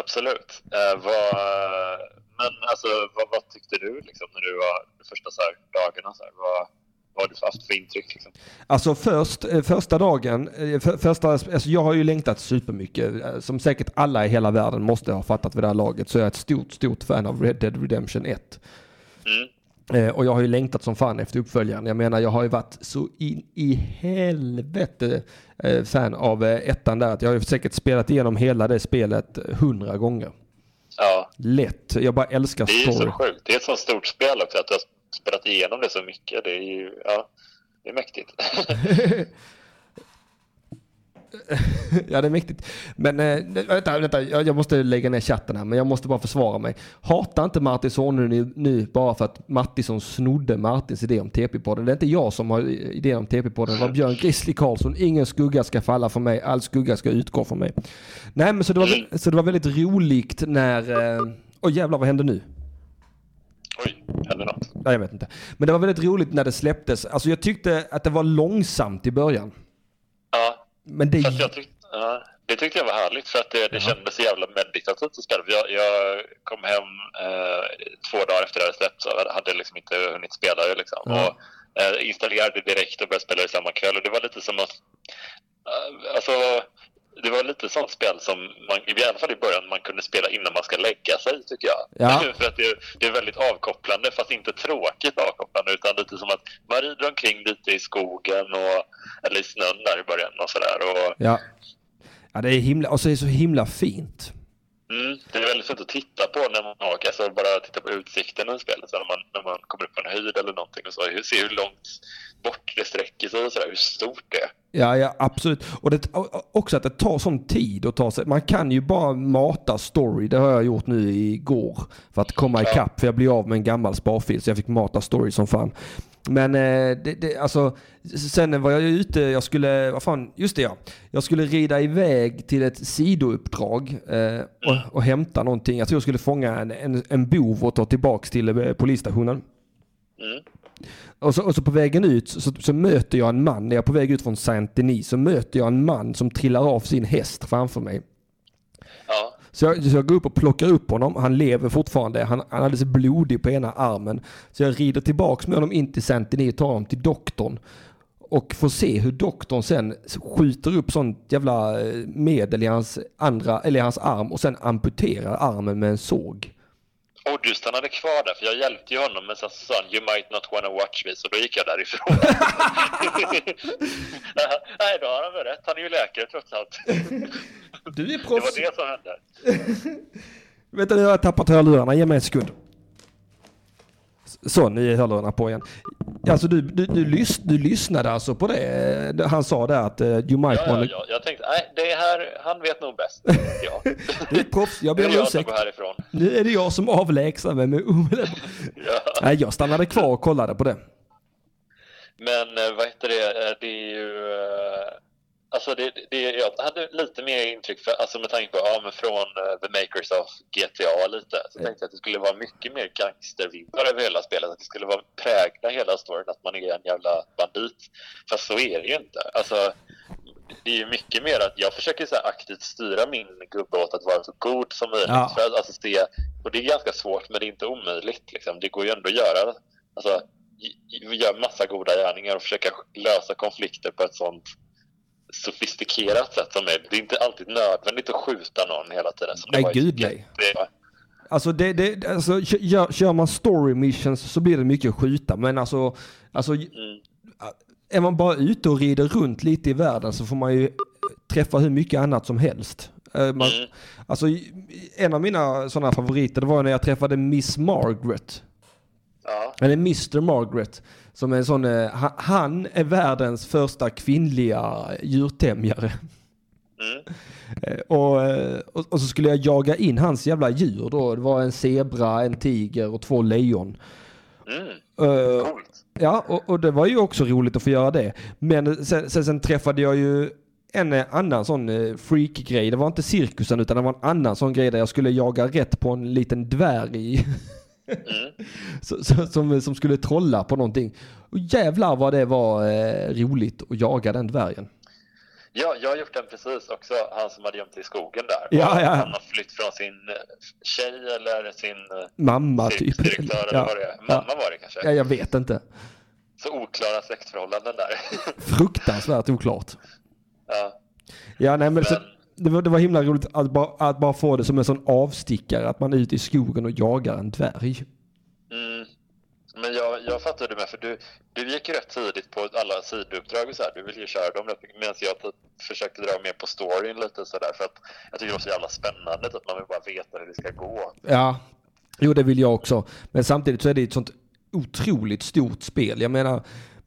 Absolut. Eh, vad, men alltså, vad, vad tyckte du liksom, när du var de första så här, dagarna? Så här, vad, vad har du haft för intryck? Liksom? Alltså först, eh, första dagen, eh, för, första, alltså jag har ju längtat supermycket. Eh, Som säkert alla i hela världen måste ha fattat vid det här laget så är jag ett stort, stort fan av Red Dead Redemption 1. Mm. Eh, och jag har ju längtat som fan efter uppföljaren. Jag menar, jag har ju varit så in i helvete eh, fan av eh, ettan där. Att jag har ju säkert spelat igenom hela det spelet eh, hundra gånger. Ja, Lätt. Jag bara älskar det är ju story. så sjukt. Det är ett så stort spel också, att du har spelat igenom det så mycket. Det är ju, ja, det är mäktigt. ja, det är mäktigt. Men äh, vänta, vänta, jag måste lägga ner chatten här, men jag måste bara försvara mig. Hata inte Martin Sonne nu, nu bara för att Mattisson snodde Martins idé om TP-podden. Det är inte jag som har idén om TP-podden, det var Björn Grizzly Karlsson. Ingen skugga ska falla för mig, all skugga ska utgå från mig. Nej, men så det var, så det var väldigt roligt när... Eh, Oj jävlar, vad hände nu? Oj, hände något? Nej, jag vet inte. Men det var väldigt roligt när det släpptes. Alltså jag tyckte att det var långsamt i början. Ja, Men det... fast jag tyckte, ja, det tyckte jag var härligt för att det, det kändes så jävla meditativt att spela. Jag, jag kom hem eh, två dagar efter det hade släppts och hade liksom inte hunnit spela det liksom. Ja. Och eh, installerade direkt och började spela det samma kväll. Och det var lite som att... eh, alltså, det var lite sånt spel som man, i alla fall i början, man kunde spela innan man ska lägga sig, tycker jag. Ja. För att det, det är väldigt avkopplande, fast inte tråkigt avkopplande, utan lite som att man rider omkring lite i skogen och, eller i snön där i början och sådär. Och, Ja. Ja, det är himla, och så är det så himla fint. Mm, det är väldigt fint att titta på när man åker, alltså bara titta på utsikten i spelet, så när, man, när man kommer upp på en höjd eller någonting och så, hur- se hur långt bort det sträcker sig och sådär, hur stort det är. Ja, ja, absolut. Och det, också att det tar sån tid att ta sig. Man kan ju bara mata story. Det har jag gjort nu igår. För att komma ikapp. För jag blev av med en gammal sparfil. Så jag fick mata story som fan. Men eh, det, det, alltså, sen var jag ju ute, jag skulle, vad fan, just det ja. Jag skulle rida iväg till ett sidouppdrag eh, och, och hämta någonting. Jag tror jag skulle fånga en, en, en bov och ta tillbaks till eh, polisstationen. Mm. Och så, och så på vägen ut så, så möter jag en man, när jag är på väg ut från Saint-Denis, så möter jag en man som trillar av sin häst framför mig. Så jag, så jag går upp och plockar upp honom, han lever fortfarande, han, han är alldeles blodig på ena armen. Så jag rider tillbaks med honom in till Saint-Denis och tar honom till doktorn. Och får se hur doktorn sen skjuter upp sånt jävla eh, medel i hans, andra, eller i hans arm och sen amputerar armen med en såg och du stannade kvar där, för jag hjälpte ju honom, men sen så sa han “You might not wanna watch me”, så då gick jag därifrån. Nej, då har han väl rätt, han är ju läkare trots allt. Du är Det var proffs. det som hände. Vänta nu har jag tappat hörlurarna, ge mig en sekund. Så, nu är hörlurarna på igen. Alltså du, du, du, lys, du lyssnade alltså på det? Det- Han sa där att uh, you might Ja, ja, wanna... ja. Jag tänkte, nej, det är här, han vet nog bäst. Ja. Du är proffs, jag ber om ursäkt. Nu är det jag som avlägsnar mig med omedelbart. Ja. Nej, jag stannade kvar och kollade på det. Men eh, vad heter det, Eh, det är ju... Alltså det, det, jag hade lite mer intryck, för, alltså med tanke på, ja men från eh, the makers of GTA lite, så tänkte jag att det skulle vara mycket mer gangstervibbar över hela spelet, att det skulle vara prägla hela storyn, att man är en jävla bandit. Fast så är det ju inte. Alltså, det är ju mycket mer att jag försöker så aktivt styra min gubbe åt att vara så god som möjligt. Ja. För att, alltså, se, och det är ganska svårt, men det är inte omöjligt. Liksom. Det går ju ändå att göra. Alltså, vi gör massa goda gärningar och försöka lösa konflikter på ett sånt sofistikerat sätt som är. Det är inte alltid nödvändigt att skjuta någon hela tiden. Som det Nej, var i gud, nej. Det, Alltså, det, det, alltså kö- gör, kör man story missions så blir det mycket att skjuta. Men alltså, alltså mm, är man bara ute och rider runt lite i världen så får man ju träffa hur mycket annat som helst. Eh, Man, mm, Alltså en av mina sådana favoriter det var när jag träffade Miss Margaret. Ja, Eller Mr Margaret. Som är en sån, eh, ha- han är världens första kvinnliga djurtämjare. mm, Eh, Och, eh, och, och så skulle jag jaga in hans jävla djur då. Det var en zebra, en tiger och två lejon. mm, coolt. Ja, och, och det var ju också roligt att få göra det. Men sen, sen, sen träffade jag ju en annan sån freak-grej. Det var inte cirkusen utan det var en annan sån grej där jag skulle jaga rätt på en liten dvärg. Mm. så, så, som, som skulle trolla på någonting. Och jävlar vad det var eh, roligt att jaga den dvärgen. Ja, jag har gjort den precis också, han som hade gömt sig i skogen där. Ja, ja. Han har flytt från sin eh, tjej eller sin eh, Mamma typ. cirkusdirektör eller Ja, vad det är. Mamma var det kanske. ja, jag vet inte. Så oklara släktförhållanden där. Fruktansvärt oklart. ja. Ja, nej men, så, Men- det, var, det var himla roligt att bara, att bara få det som en sån avstickare. Att man är ute i skogen och jagar en dvärg. Mm. Men jag, jag hur du med, för du, du gick ju rätt tidigt på alla sidouppdrag och så här. Du vill ju köra dem rätt mycket, medan jag typ försökte dra mer på storyn lite sådär. För att jag tycker det var så jävla spännande, att man vill bara veta hur det ska gå. Ja, jo det vill jag också. Men samtidigt så är det ett sånt otroligt stort spel. Jag menar,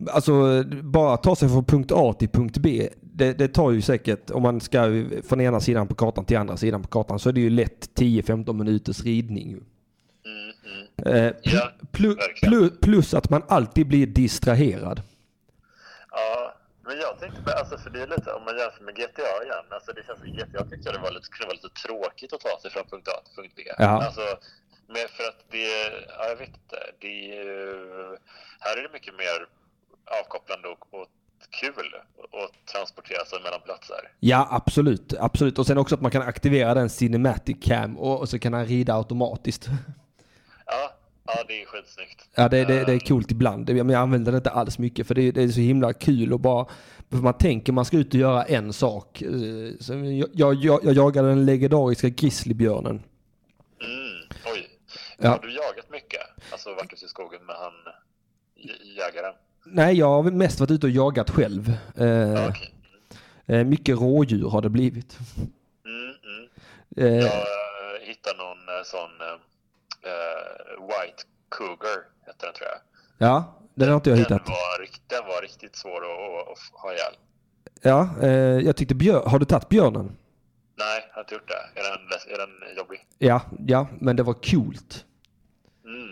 alltså bara ta sig från punkt A till punkt B. Det, det tar ju säkert, om man ska från ena sidan på kartan till andra sidan på kartan, så är det ju lätt 10-15 minuters ridning. Mm, mm. Eh, Ja, plu, verkligen. plu, plus att man alltid blir distraherad. Ja, men jag tänkte bara, alltså för det är lite, om man jämför med GTA igen, alltså det känns GTA tyckte jag det var lite, kunde vara lite tråkigt att ta sig från punkt A till punkt B. Ja. Alltså, men för att det, ja, jag vet inte, det är ju, här är det mycket mer avkopplande och, och kul att transportera sig mellan platser. Ja, absolut. absolut. Och sen också att man kan aktivera den cinematic cam och, och så kan han rida automatiskt. Ja, Ja, det är skitsnyggt. Ja, det, det, det är coolt ibland. Men jag använder det inte alls mycket för det, det är så himla kul och bara... För man tänker man ska ut och göra en sak. Eh, Så jag, jag, jag, jag jagade den legendariska grizzlybjörnen. Mm, oj. Ja. Har du jagat mycket? Alltså varit ute i skogen med han jägaren? Nej, jag har mest varit ute och jagat själv. Eh, okej. eh, mycket rådjur har det blivit. Mm, mm. Eh, Jag eh, hittade någon eh, sån eh, White Cougar, heter den tror jag. ja, den har inte jag Den hittat. var, den var riktigt svår att, att, ha ihjäl. Ja, eh, jag tyckte björn... Har du tagit björnen? Nej, jag har inte gjort det. Är den, är den jobbig? Ja, ja, men det var coolt. Mm.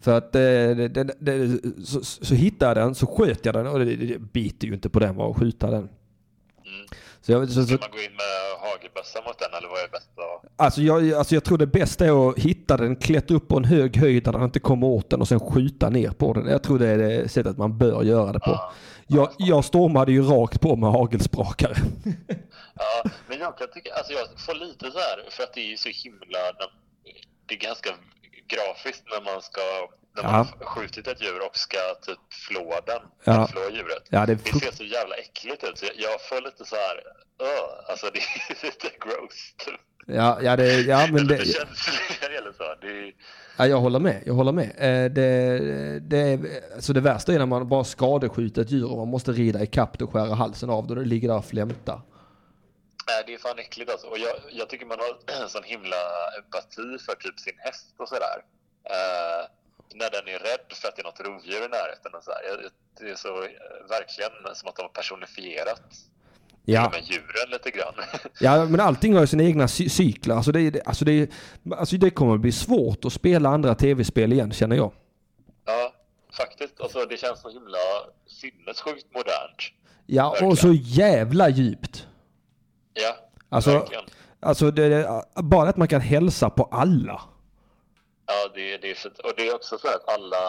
För att eh, det, det, det, så, så hittade jag den, så sköt jag den och det, biter ju inte på den var att skjuta den. Mm. Så jag, så, så, Ska man gå in med hagelbössa mot den eller vad är bäst alltså, jag, alltså jag tror det bästa är att hitta den, klättra upp på en hög höjd där den inte kommer åt den och sen skjuta ner på den. Jag tror det är det sättet man bör göra det på. Ja. Jag, jag stormade ju rakt på med hagelsprakare. Ja, men jag kan tycka, alltså jag får lite så här, för att det är så himla, det är ganska grafiskt när man ska, när man Ja. har skjutit ett djur och ska typ flå den, Ja. flå djuret. Ja, det Det ser så jävla äckligt ut, så jag, får lite så här, uh, alltså det är lite gross. Typ. ja, ja, det, ja men det, det känns eller så. Det Ja, jag håller med. Jag håller med. Eh, Det, det, alltså det värsta är när man bara skadeskjuter ett djur och man måste rida i kapp och skära halsen av det och det ligger där och flämtar. Nej, det är fan äckligt alltså. Och jag, jag tycker man har en sån himla empati för typ sin häst och sådär. Uh, när den är rädd för att det är något rovdjur i närheten och så här. Jag- Det är så eh, verkligen som att de har personifierat Ja, med djuren lite grann. ja men allting har ju sina egna cy- cykler. Alltså det, alltså, det, alltså det kommer bli svårt att spela andra tv-spel igen känner jag. ja, faktiskt. Alltså, det känns så himla sinnessjukt modernt. Ja, och Verkligen. så jävla djupt. Ja, Alltså, verkligen. alltså det, bara att man kan hälsa på alla. Ja, det, det är fint. Och det är också så att alla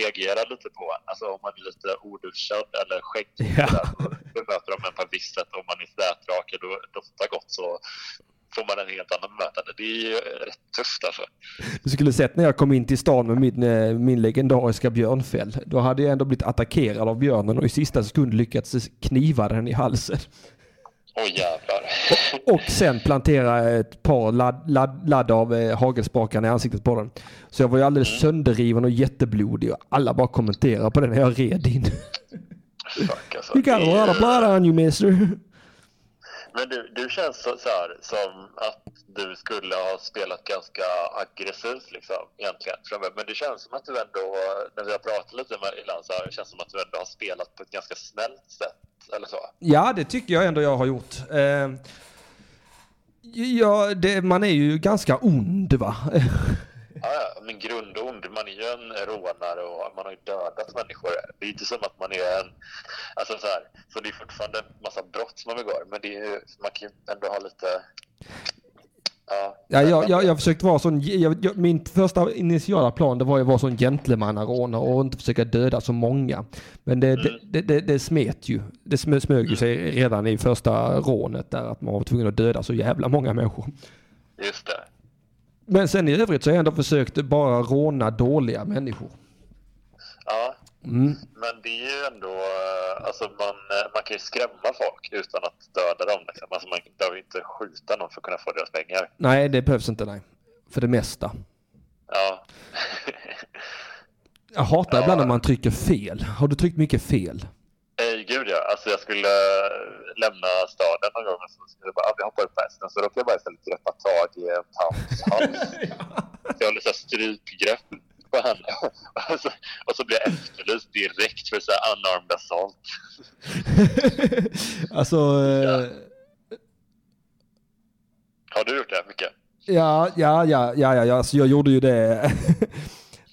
reagerar lite på. Alltså om man är lite orduschad eller skäggig Ja. bemöter de en på ett visst sätt. Om man är slätrakad och doftar gott så får man en helt annan bemötande. Det är ju rätt tufft alltså. Du skulle sett när jag kom in till stan med min, eh, min legendariska björnfäll. Då hade jag ändå blivit attackerad av björnen och i sista sekund lyckats kniva den i halsen. Jävlar. Och sen plantera ett par ladd, ladd, ladd av eh, hagelspakarna i ansiktet på den. Så jag var ju alldeles sönderriven och jätteblodig och alla bara kommenterade på det när jag red in. Fuck alltså. You got a lot of blood on you mister. Men du, du känns så, så här, som att du skulle ha spelat ganska aggressivt liksom, egentligen. framöver. Men det känns som att du ändå, när vi har pratat lite med ibland så här, det känns som att du ändå har spelat på ett ganska snällt sätt. Eller så. Ja, det tycker jag ändå jag har gjort. Eh, ja, det, man är ju ganska ond va? Ja, men grundond, man är ju en rånare och man har ju dödat människor. Det är inte som att man är en... Alltså så här, så det är fortfarande en massa brott som man begår, men det är ju, man kan ju ändå ha lite... Ja, Ja, jag, jag, jag försökte vara sån, jag, jag, min första initiala plan det var ju att vara sån gentlemannarånare och inte försöka döda så många. Men det, det, det, det, det smet ju. Det smö- smög ju sig redan i första rånet där att man var tvungen att döda så jävla många människor. just det. Men sen i övrigt så har jag ändå försökt bara råna dåliga människor. Ja, Mm. men det är ju ändå... eh, Alltså man, eh, man kan ju skrämma folk utan att döda dem. Liksom. Alltså man behöver inte skjuta någon för att kunna få deras pengar. Nej, det behövs inte nej. För det mesta. Ja. Jag hatar Ja. ibland när man trycker fel. Har du tryckt mycket fel? Gud ja. Alltså jag skulle lämna staden någon gång och så skulle jag bara, ah, vi hoppar upp på hästen. Så råkade jag bara istället greppa tag i en tants hals. Så jag håller så här strypgrepp på henne. Och så, och så blir jag efterlyst direkt för så här unarmed assault. alltså, eh, Har du gjort det ja, ja, ja, ja, ja, ja, alltså jag gjorde ju det.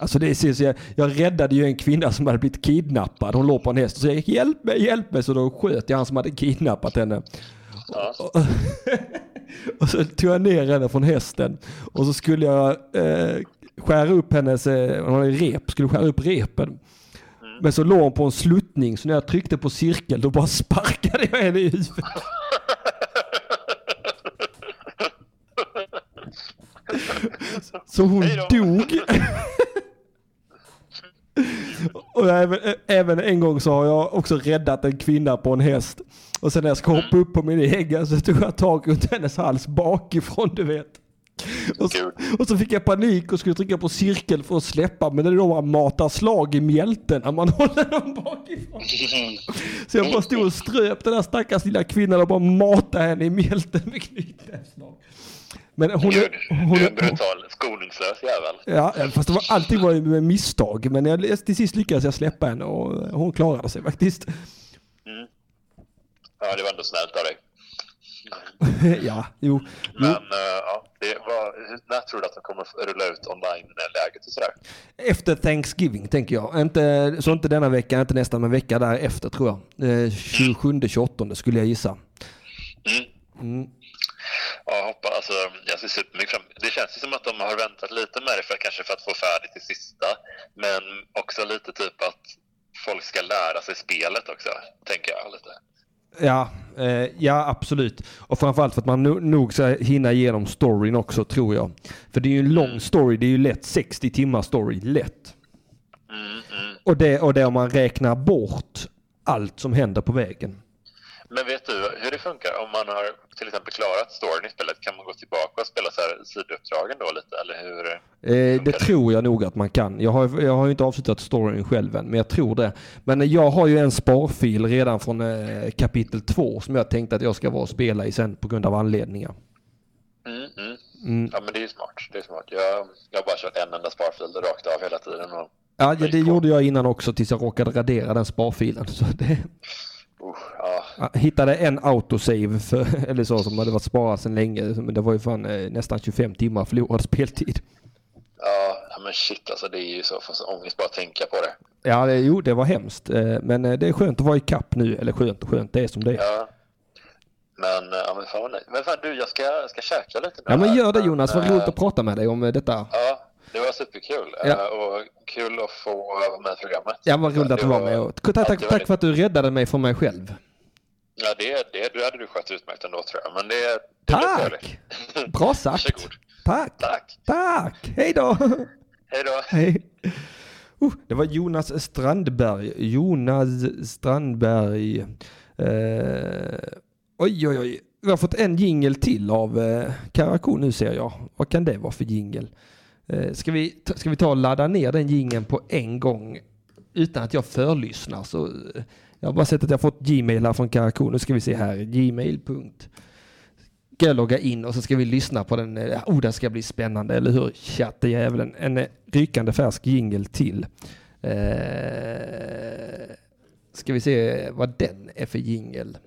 Alltså det är jag, jag räddade ju en kvinna som hade blivit kidnappad. Hon låg på en häst och så jag gick hjälp mig, hjälp mig. Så då sköt jag han som hade kidnappat henne. Ja. Och, och så tog jag ner henne från hästen. Och så skulle jag eh, skära upp hennes, eh, hon hade rep, skulle skära upp repen. Men så låg hon på en sluttning så när jag tryckte på cirkel då bara sparkade jag henne i huvudet. Så hon dog. Och även, även en gång så har jag också räddat en kvinna på en häst. Och sen när jag ska hoppa upp på min egen så tog jag tag runt hennes hals bakifrån du vet. Och så, och så fick jag panik och skulle trycka på cirkel för att släppa men det är då man matar slag i mjälten när man håller dem bakifrån. Så jag bara stod och ströp den där stackars lilla kvinnan och bara matade henne i mjälten med knytnävsslag. Men hon är, hon är brutal, skoningslös jävel. Ja, fast det var, allting var ju med misstag. Men jag, till sist lyckades jag släppa henne och hon klarade sig faktiskt. Ja, det var ändå snällt av dig. ja, jo. Men jo. eh, ja, det var, när tror du att de kommer att rulla ut online-läget och sådär? Efter Thanksgiving tänker jag. Inte, så inte denna vecka, inte nästa, men vecka därefter tror jag. Eh, 27-28 skulle jag gissa. Mm. Mm. Ja, hoppas, alltså, jag ser supermycket fram Det känns ju som att de har väntat lite med det, för, kanske för att få färdigt det sista. Men också lite typ att folk ska lära sig spelet också, tänker jag lite. Ja, eh, ja absolut. Och framförallt för att man no nog ska hinna igenom storyn också tror jag. För det är ju en lång story, det är ju lätt 60 timmar story, lätt. Mm, mm. Och det, och det om man räknar bort allt som händer på vägen. Men vet du hur det funkar om man har till exempel klarat storyn i spelet? Kan man gå tillbaka och spela så här sidouppdragen då lite, eller hur? Eh, det tror jag nog att man kan. Jag har, jag har ju inte avslutat storyn själv än, men jag tror det. Men jag har ju en sparfil redan från eh, kapitel 2 som jag tänkte att jag ska vara och spela i sen på grund av anledningar. Mm, mm. Mm. Ja, men det är ju smart. Det är smart. Jag, jag har bara kört en enda sparfil rakt av hela tiden. Och, Ja, ja, det gjorde jag innan också tills jag råkade radera den sparfilen. Så det, uh, ja, hittade en autosave, för, eller så, som hade varit sparat sedan länge. Men det var ju fan eh, nästan 25 timmar förlorad speltid. ja, men shit alltså. Det är ju så fast ångest bara att tänka på det. Ja, det, jo, det var hemskt. Eh, Men eh, det är skönt att vara i kapp nu. Eller skönt och skönt, det är som det är. Ja. Men, ja, men fan. Men fan du, jag ska, jag ska käka lite nu Ja, men gör det Jonas. Vad roligt att prata med dig om detta. Ja, det var superkul. Ja. Eh, Och kul att få vara med i programmet. Ja, vad roligt att du var med. Och tack, tack, tack för att du räddade mig från mig själv. Ja, det, det, det hade du skött utmärkt ändå tror jag. Men det, det Tack! Bra sagt. Varsågod. Tack! Tack. Tack! Hej då! Hej då. Hej! Uh, det var Jonas Strandberg. Jonas Strandberg. Eh, oj, oj, oj. Vi har fått en jingel till av eh, Karakou nu ser jag. Vad kan det vara för jingel? Eh, ska, vi, ta- ska vi ta och ladda ner den jingeln på en gång utan att jag förlyssnar? Så, eh, jag har bara sett att jag fått Gmail här från Karakou. Nu ska vi se här. Gmail. Ska jag logga in och så ska vi lyssna på den. Eh, oh, det ska bli spännande, eller hur? Chattejävulen. En rykande färsk jingel till. Eh, ska vi se vad den är för jingel.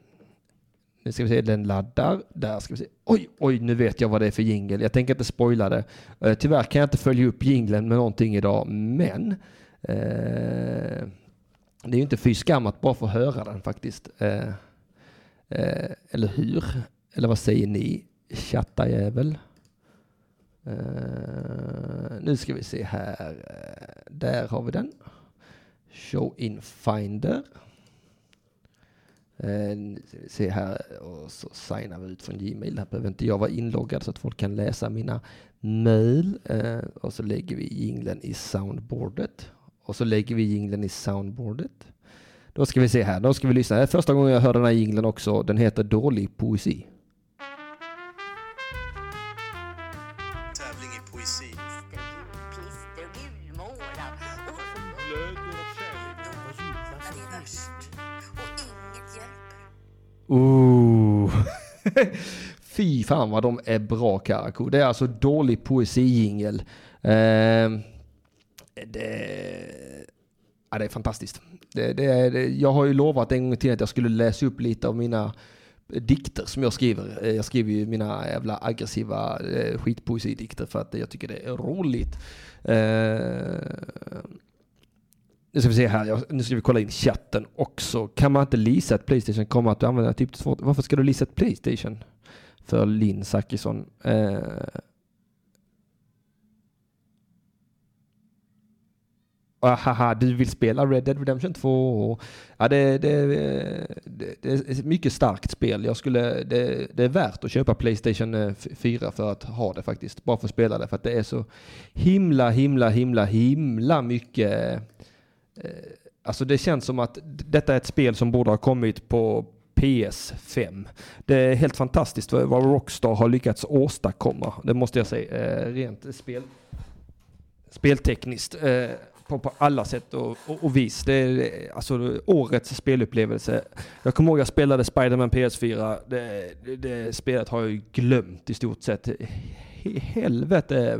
Nu ska vi se, den laddar. Där ska vi se. Oj, oj, nu vet jag vad det är för jingel. Jag tänker inte spoila det. Eh, tyvärr kan jag inte följa upp jingeln med någonting idag, men eh, det är ju inte fy skam att bara få höra den faktiskt. Eh, eh, eller hur? Eller vad säger ni? Chattajävel. Eh, nu ska vi se här. Eh, där har vi den. Show in Finder. Eh, se här och så signar vi ut från Gmail. Här behöver inte jag vara inloggad så att folk kan läsa mina mail. Eh, och så lägger vi jinglen i soundboardet. Och så lägger vi jinglen i soundboardet. Då ska vi se här, då ska vi lyssna. Det är första gången jag hör den här jinglen också. Den heter Dålig poesi. Ooh. Fy fan vad de är bra Karakou. Det är alltså dålig poesijingel. Eh, det, ja, det är fantastiskt. Det, det det, jag har ju lovat en gång till att jag skulle läsa upp lite av mina dikter som jag skriver. Eh, jag skriver ju mina jävla aggressiva eh, skitpoesidikter för att jag tycker det är roligt. Eh, nu ska vi se här, Jag- nu ska vi kolla in chatten också. Kan man inte leasa ett Playstation kommer att använda typ två. Varför ska du leasa ett Playstation? För Linn Zachrisson. Eh, Haha, du vill spela Red Dead Redemption 2? Ja, det, det, det, det är ett mycket starkt spel. Jag skulle, det, det är värt att köpa Playstation eh, 4 för att ha det faktiskt. Bara för att spela det. För att det är så himla, himla, himla, himla mycket Eh, alltså det känns som att detta är ett spel som borde ha kommit på PS5. Det är helt fantastiskt vad Rockstar har lyckats åstadkomma. Det måste jag säga. Eh, rent spel, speltekniskt. Eh, på, på alla sätt och, och, och vis. Det är alltså årets spelupplevelse. Jag kommer ihåg jag spelade Spider-Man PS4. Det, det, det spelet har jag glömt i stort sett. Helvete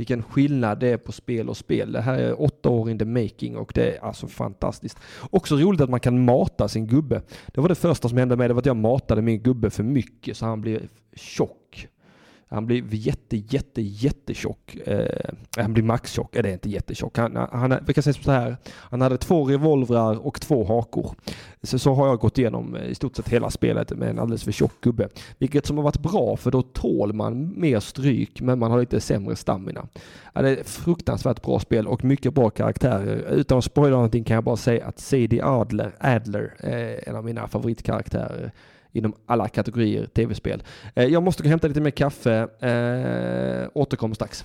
vilken skillnad det är på spel och spel. Det här är åtta år in the making och det är alltså fantastiskt. Också roligt att man kan mata sin gubbe. Det var det första som hände mig, det var att jag matade min gubbe för mycket så han blev tjock. Han blir jätte, jätte, jättetjock. Eh, han blir maxtjock. Eh, det är inte jättetjock. Han, han, vi kan säga så här. Han hade två revolvrar och två hakor. Så, så har jag gått igenom eh, i stort sett hela spelet med en alldeles för tjock gubbe. Vilket som har varit bra för då tål man mer stryk men man har lite sämre stamina. Ja, det är ett fruktansvärt bra spel och mycket bra karaktärer. Utan att spoila någonting kan jag bara säga att Sadie Adler, Adler är en av mina favoritkaraktärer inom alla kategorier tv-spel. Eh, jag måste gå och hämta lite mer kaffe. Eh, återkommer strax.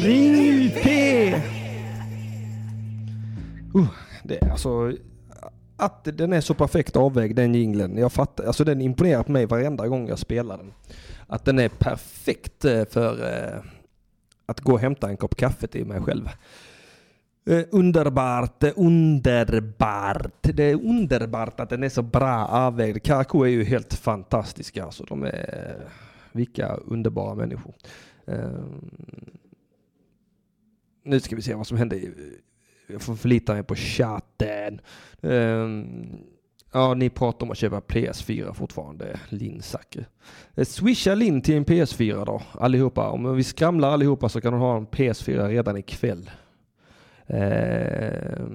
Ring P! Uh, det är alltså att den är så perfekt avvägd den jingeln. Jag fattar, alltså den imponerar på mig varenda gång jag spelar den. Att den är perfekt eh, för eh, att gå och hämta en kopp kaffe till mig själv. Eh, underbart, underbart. Det är underbart att den är så bra avvägd. Karakou är ju helt fantastiska alltså. De är, vilka underbara människor. Eh, nu ska vi se vad som händer. Jag får förlita mig på chatten. Eh, ja, ni pratar om att köpa PS4 fortfarande, Linn Eh, Swisha Linn till en PS4 då, allihopa. Om vi skramlar allihopa så kan hon ha en PS4 redan ikväll. Eh,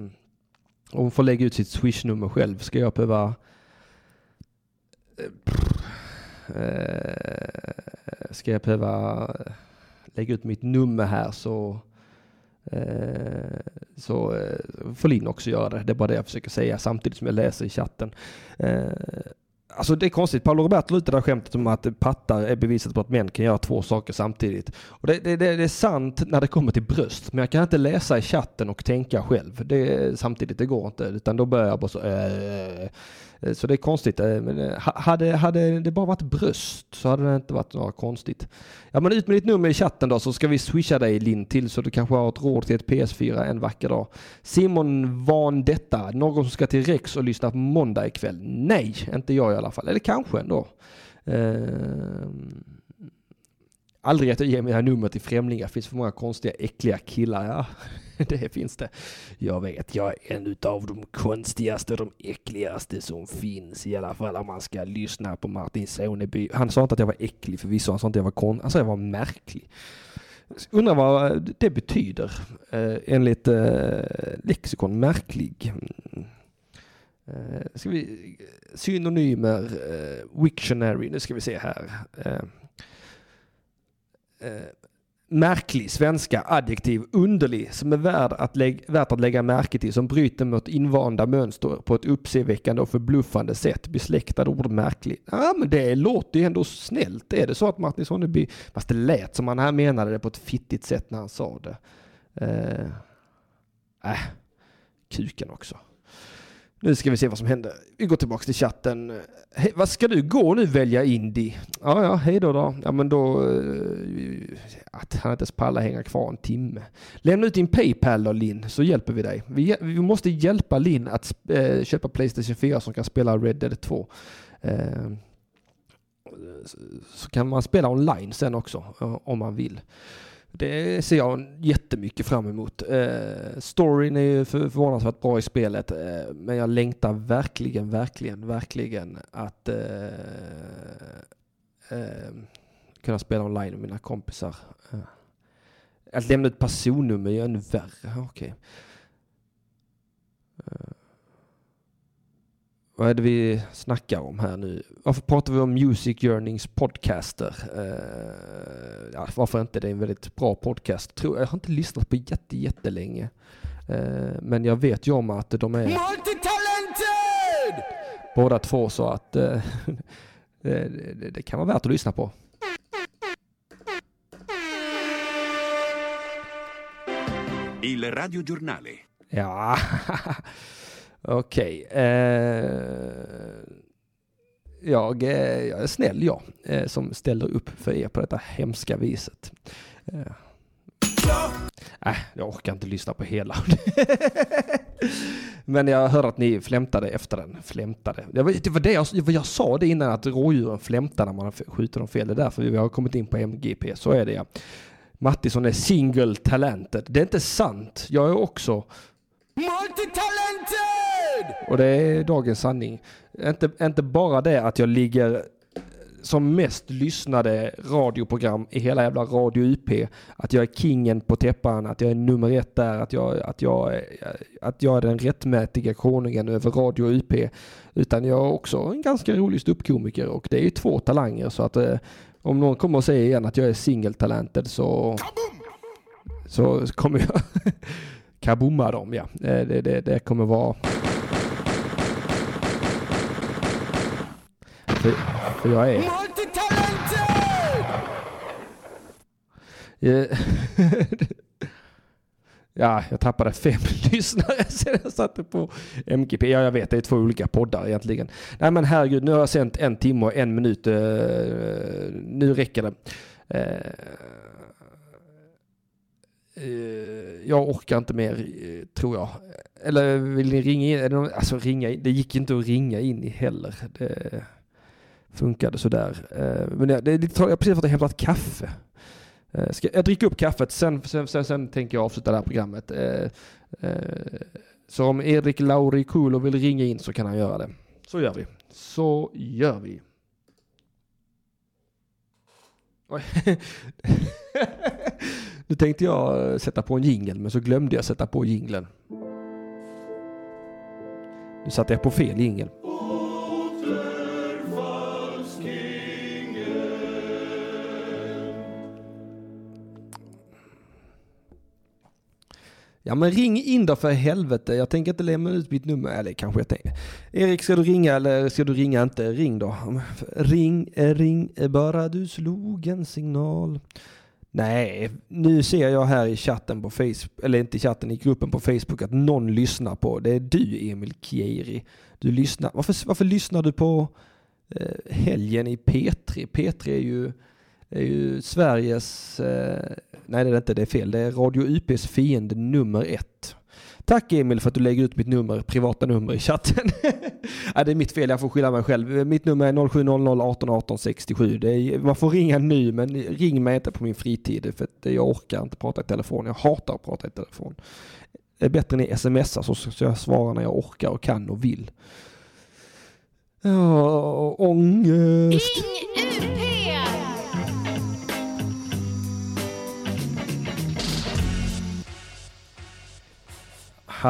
hon får lägga ut sitt swishnummer själv. Ska jag behöva... Eh, eh, Ska jag behöva lägga ut mitt nummer här så Eh, så eh, får Linn också göra det. Det är bara det jag försöker säga samtidigt som jag läser i chatten. Eh, Alltså det är konstigt. Paolo Roberto lutar där skämtet om att pattar är beviset på att män kan göra två saker samtidigt. Och det, det, det, är sant när det kommer till bröst, men jag kan inte läsa i chatten och tänka själv. Det, samtidigt, det går inte. Utan då börjar jag bara så... Äh, Eh, så det är konstigt. Eh, men eh, hade, hade det bara varit bröst så hade det inte varit något konstigt. Ja men ut med ditt nummer i chatten då så ska vi swisha dig Linn till så du kanske har ett råd till ett PS4 en vacker dag. Simon Van detta, någon som ska till Rex och lyssna på måndag ikväll? Nej, inte jag i alla fall. Eller kanske ändå. Ehm, aldrig att jag ger mina nummer till främlingar. Det finns för många konstiga äckliga killar. Ja, det finns det. Jag vet, jag är en av de konstigaste, de äckligaste som finns. I alla fall om man ska lyssna på Martin Soneby. Han sa inte att jag var äcklig förvisso, han sa inte att jag var konstig. Han sa att jag var märklig. Undrar vad det betyder eh, enligt eh, lexikon märklig. Eh, ska vi, synonymer, eh, Wiktionary, nu ska vi se här. Eh, eh märklig, svenska, adjektiv, underlig, som är värd att lägg, värt att lägga märke till, som bryter mot invanda mönster på ett uppseendeväckande och förbluffande sätt. Besläktad ord märklig. Ja, men det låter ju ändå snällt. Är det så att Martin Sonneby, fast det lät som han här menade det på ett fittigt sätt när han sa det. Eh, äh, kuken också. Nu ska vi se vad som händer. Vi går tillbaka till chatten. He, vad ska du gå nu välja Indy? Ja, ja, hej då då. Ja, men då... Eh, att han inte ens pallar hänga kvar en timme. Lämna ut din Paypal då Linn, så hjälper vi dig. Vi, vi måste hjälpa Linn att eh, köpa Playstation 4 som kan spela Red Dead 2. Eh, så- kan man spela online sen också, eh, om man vill. Det ser jag jättemycket fram emot. Eh, storyn är ju förvånansvärt bra i spelet, eh, men jag längtar verkligen, verkligen, verkligen att eh, eh, kunna spela online med mina kompisar. Eh, att lämna ett personnummer är ju ännu värre. Okej. Eh. Eh, vad är det vi snackar om här nu? Varför pratar vi om Music Yearnings podcaster? Uh, ja, varför inte? Det är en väldigt bra podcast. Tror, jag har inte lyssnat på jätte, jättelänge. Uh, men jag vet ju om att de är Multitalented! båda två så att uh, det, det, det kan vara värt att lyssna på. Il radiogiornale. Ja, okej. Eh, jag, eh, jag är snäll jag, eh, som ställer upp för er på detta hemska viset. Eh. Äh, jag orkar inte lyssna på hela. Men jag hörde att ni flämtade efter den. Flämtade. Det var det, var det jag, jag sa det innan, att rådjuren flämtar när man skjuter dem fel. Det är därför vi har kommit in på MGP. Så är det ja. Mattisson är single talented. Det är inte sant. Jag är också Multitalented! Och det är dagens sanning. Inte, inte bara det att jag ligger som mest lyssnade radioprogram i hela jävla Radio UP. Att jag är kingen på täppan, att jag är nummer ett där, att jag, att jag, att jag är den rättmätiga konungen över Radio UP. Utan jag är också en ganska rolig ståuppkomiker och det är ju två talanger så att eh, om någon kommer och säger igen att jag är single-talented så, så kommer jag kabomma dem ja. Eh, Det, det, det kommer vara för, för jag är Ja, jag tappade fem lyssnare sen jag satte på MGP. Ja, jag vet, det är två olika poddar egentligen. Nej, men herregud, nu har jag sänt en timme och en minut. eh, nu räcker det. Eh, eh, jag orkar inte mer, tror jag. Eller vill ni ringa in? Alltså ringa in, det gick inte att ringa in i heller. Det funkade sådär. Eh, men det, det, det, jag har precis fått hämtat kaffe. Eh, ska, jag dricker upp kaffet, sen, sen, sen, sen tänker jag avsluta det här programmet. Eh, så om Erik Lauri Kulo vill ringa in så kan han göra det. Så gör vi. Så gör vi. Oj. nu tänkte jag sätta på en jingel men så glömde jag sätta på jingeln. Nu satte jag på fel jingel. Ja men ring in då för helvete. Jag tänker inte lämna ut mitt nummer. Eller kanske jag tänker. Erik ska du ringa eller ska du ringa inte? Ring då. Ring, eh, ring eh, bara du slog en signal. Nej, nu ser jag här i chatten på Facebook, eller inte i chatten, i gruppen på Facebook att någon lyssnar på, det är du Emil Kieri. Du lyssnar, varför, varför lyssnar du på eh, helgen i P3? P3 är ju, det är ju Sveriges, eh, nej det är det inte, det är fel, det är Radio UPs fiende nummer ett. Tack Emil för att du lägger ut mitt nummer, privata nummer i chatten. Nej, det är mitt fel, jag får skylla mig själv. Mitt nummer är 0700 18 18 67. Det är, man får ringa nu, men ring mig inte på min fritid för att jag orkar inte prata i telefon. Jag hatar att prata i telefon. Det är bättre ni smsar så, ska jag svarar när jag orkar och kan och vill. Ja, ångest. Ring UP!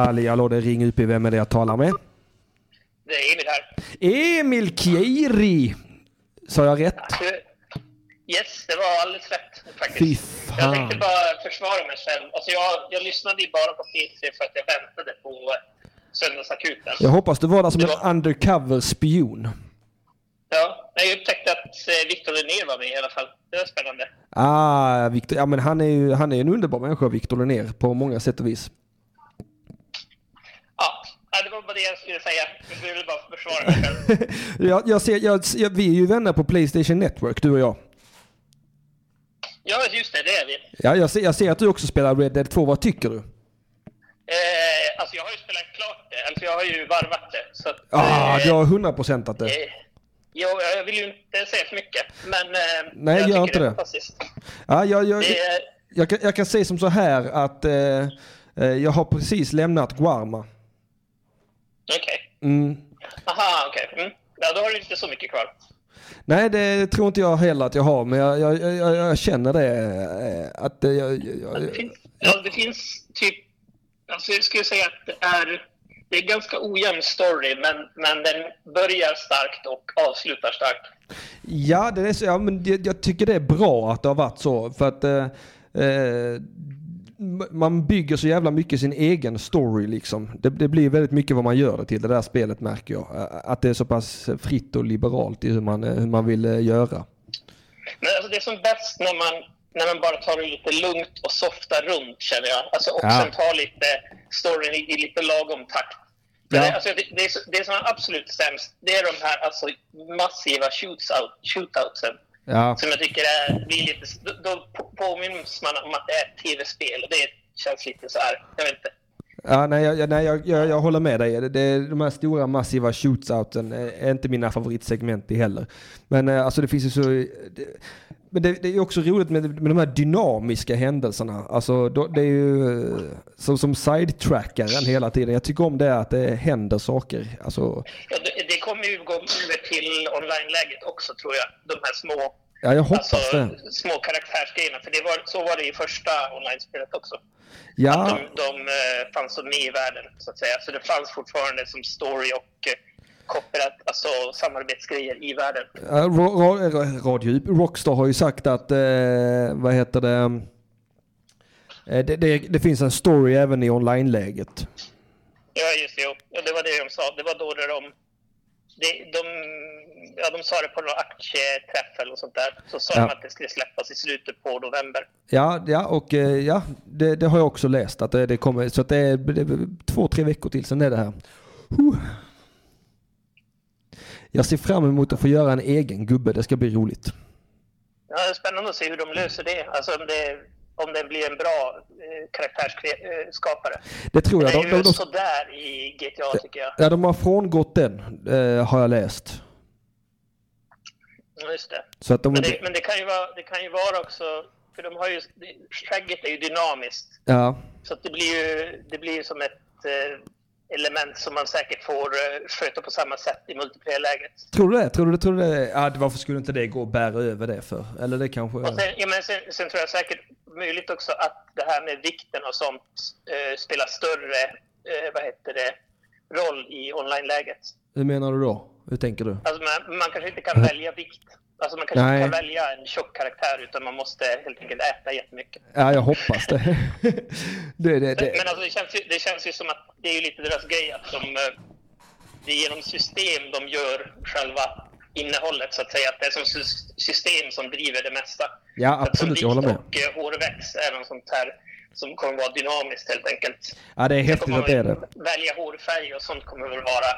Halli hallå, det är Ring UP. Vem är det jag talar med? Det är Emil här. Emil Kieri! Sa jag rätt? Yes, det var alldeles rätt faktiskt. Fy Jag fan. tänkte bara försvara mig själv. Alltså jag, jag lyssnade ju bara på P3 för att jag väntade på eh, Söndagsakuten. Jag hoppas du var där som Det en var- undercover spion. Ja, jag upptäckte att eh, Victor Linnér var med i alla fall. Det var spännande. Ah, Victor, ja men han är ju han är en underbar människa, Victor Linnér, på många sätt och vis. Ja, ja, det var bara det jag skulle säga. Jag ville bara försvara mig själv. jag, jag ser, jag, jag, vi är ju vänner på Playstation Network, du och jag. Ja, just det, det är vi. Ja, jag ser, jag ser att du också spelar Red Dead 2, vad tycker du? Eh, alltså jag har ju spelat klart det. Alltså jag har ju varvat det. Så att, Ah, eh, du har 100%at det. eh, Jo, jag vill ju inte säga för mycket, men eh, Nej, jag gör inte det. det. Ja, jag, jag, Det är, jag, kan, jag kan säga som så här att eh, eh, jag har precis lämnat Guarma. Okej. Mm. Aha, okej. Mm. Ja, då har du inte så mycket kvar. Nej, det tror inte jag heller att jag har, men jag, jag, jag, jag känner det. eh, Att eh, jag, jag, Det finns, ja, det finns typ... Alltså jag skulle säga att det är, det är ganska ojämn story, men, men den börjar starkt och avslutar starkt. Ja, det är så, ja men jag, tycker det är bra att det har varit så. För att eh, eh, man bygger så jävla mycket sin egen story liksom. Det, det blir väldigt mycket vad man gör det till, det där spelet märker jag. Att det är så pass fritt och liberalt i hur man, hur man vill göra. Men alltså det är som bäst när man, när man bara tar det lite lugnt och softar runt, känner jag. Alltså, och Ja. sen tar lite storyn i, i lite lagom takt. Men Ja. det, alltså, det, det, är, så- det som är absolut sämst, det är de här alltså, massiva shootout, shootoutsen. Ja, Som jag tycker är, blir lite... Då, då på- påminns man om att det är ett tv-spel. Och det känns lite så här, jag vet inte. ja nej, jag, nej jag, jag, jag håller med dig. Det, det, de här stora massiva shootsouten är inte mina favoritsegment heller. Men eh, alltså det finns ju så... Det, men det, det är också roligt med, med de här dynamiska händelserna. Alltså då, det är ju eh, som, som sidetrackaren hela tiden. Jag tycker om det att det händer saker. Alltså, Ja, det kommer ju gå över till online-läget också, tror jag. De här små, ja, jag hoppas alltså, det. små karaktärsgrejerna. För det var, så var det i första online-spelet också. Ja, De, de eh, fanns som med i världen, så att säga. Så det fanns fortfarande som story och eh, kooperat, alltså samarbetsgrejer i världen. Radio Rockstar har ju sagt att, eh, vad heter det, eh, det, det, det finns en story även i online-läget. Ja, just det. jo. Ja, det var det de sa. Det var då de... De, de, ja, de sa det på någon aktieträff eller sånt där. Så sa Ja. de att det skulle släppas i slutet på november. Ja, ja och eh, ja, det, det har jag också läst att det, det kommer, så det är, det är två, tre veckor till sen är det här. Huh. Jag ser fram emot att få göra en egen gubbe, det ska bli roligt. Ja, det är spännande att se hur de löser det. Alltså om det, om det blir en bra eh, karaktärsskapare. Det tror Det jag. är De, ju de, sådär i GTA tycker jag. ja, de har frångått den, eh, har jag läst. Just det. Så att de, Men det, men det, kan ju vara, det kan ju vara också... För de har ju... det- Skägget är ju dynamiskt. ja, Så att det blir ju det blir ju som ett eh, element som man säkert får eh, sköta på samma sätt i multiplayer-läget. tror du det? Tror du det? Tror du det? Ja, varför skulle inte det gå att bära över det för? Eller det kanske... Och sen, ja, men sen, sen tror jag säkert möjligt också att det här med vikten och sånt eh, spelar större eh, vad heter det, roll i online-läget. Hur menar du då? Hur tänker du? Alltså man, man kanske inte kan välja vikt. Alltså man kanske Nej. inte kan välja en tjock karaktär utan man måste helt enkelt äta jättemycket. Ja, jag hoppas det. det, det, det. Men alltså det känns, ju, det känns ju som att det är ju lite deras grej att de... eh, Det är genom system de gör själva innehållet så att säga. Att det är som sys- system som driver det mesta. Ja, absolut, jag håller med. och eh, hårväxt är något sånt här som kommer vara dynamiskt helt enkelt. Ja, det är häftigt att det är det. Välja hårfärg och sånt kommer väl vara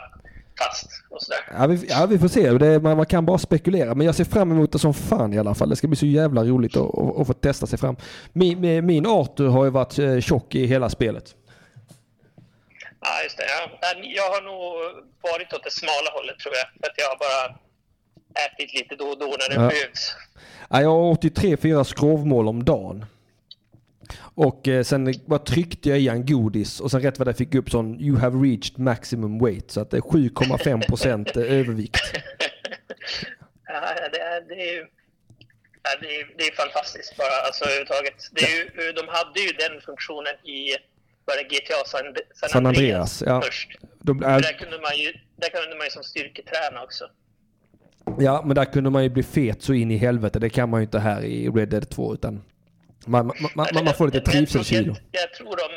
fast och sådär. Ja vi, ja, vi får se. Det, man, man kan bara spekulera. Men jag ser fram emot det som fan i alla fall. Det ska bli så jävla roligt att, att, att få testa sig fram. Min, min- Arthur har ju varit eh, tjock i hela spelet. Ja, just det. Ja. Men Jag har nog varit åt det smala hållet tror jag. För att jag har bara ätit lite då och då när det Ja. behövs. Ja, jag har 83-4 skrovmål om dagen. Och eh, sen bara tryckte jag i en godis och sen rätt vad det fick jag upp sån you have reached maximum weight. Så att det är 7,5 procent eh, övervikt. Ja, det är, det är ju ja, det är, det är fantastiskt bara alltså överhuvudtaget. Det är ju, de hade ju den funktionen i det, GTA San, San, San Andreas, Andreas, ja. först. De, äh, där kunde man ju där kunde man ju som styrketräna också. ja, men där kunde man ju bli fet så in i helvete. Det kan man ju inte här i Red Dead 2 utan man, man, man, man får lite trivselkilo. Jag, jag tror de,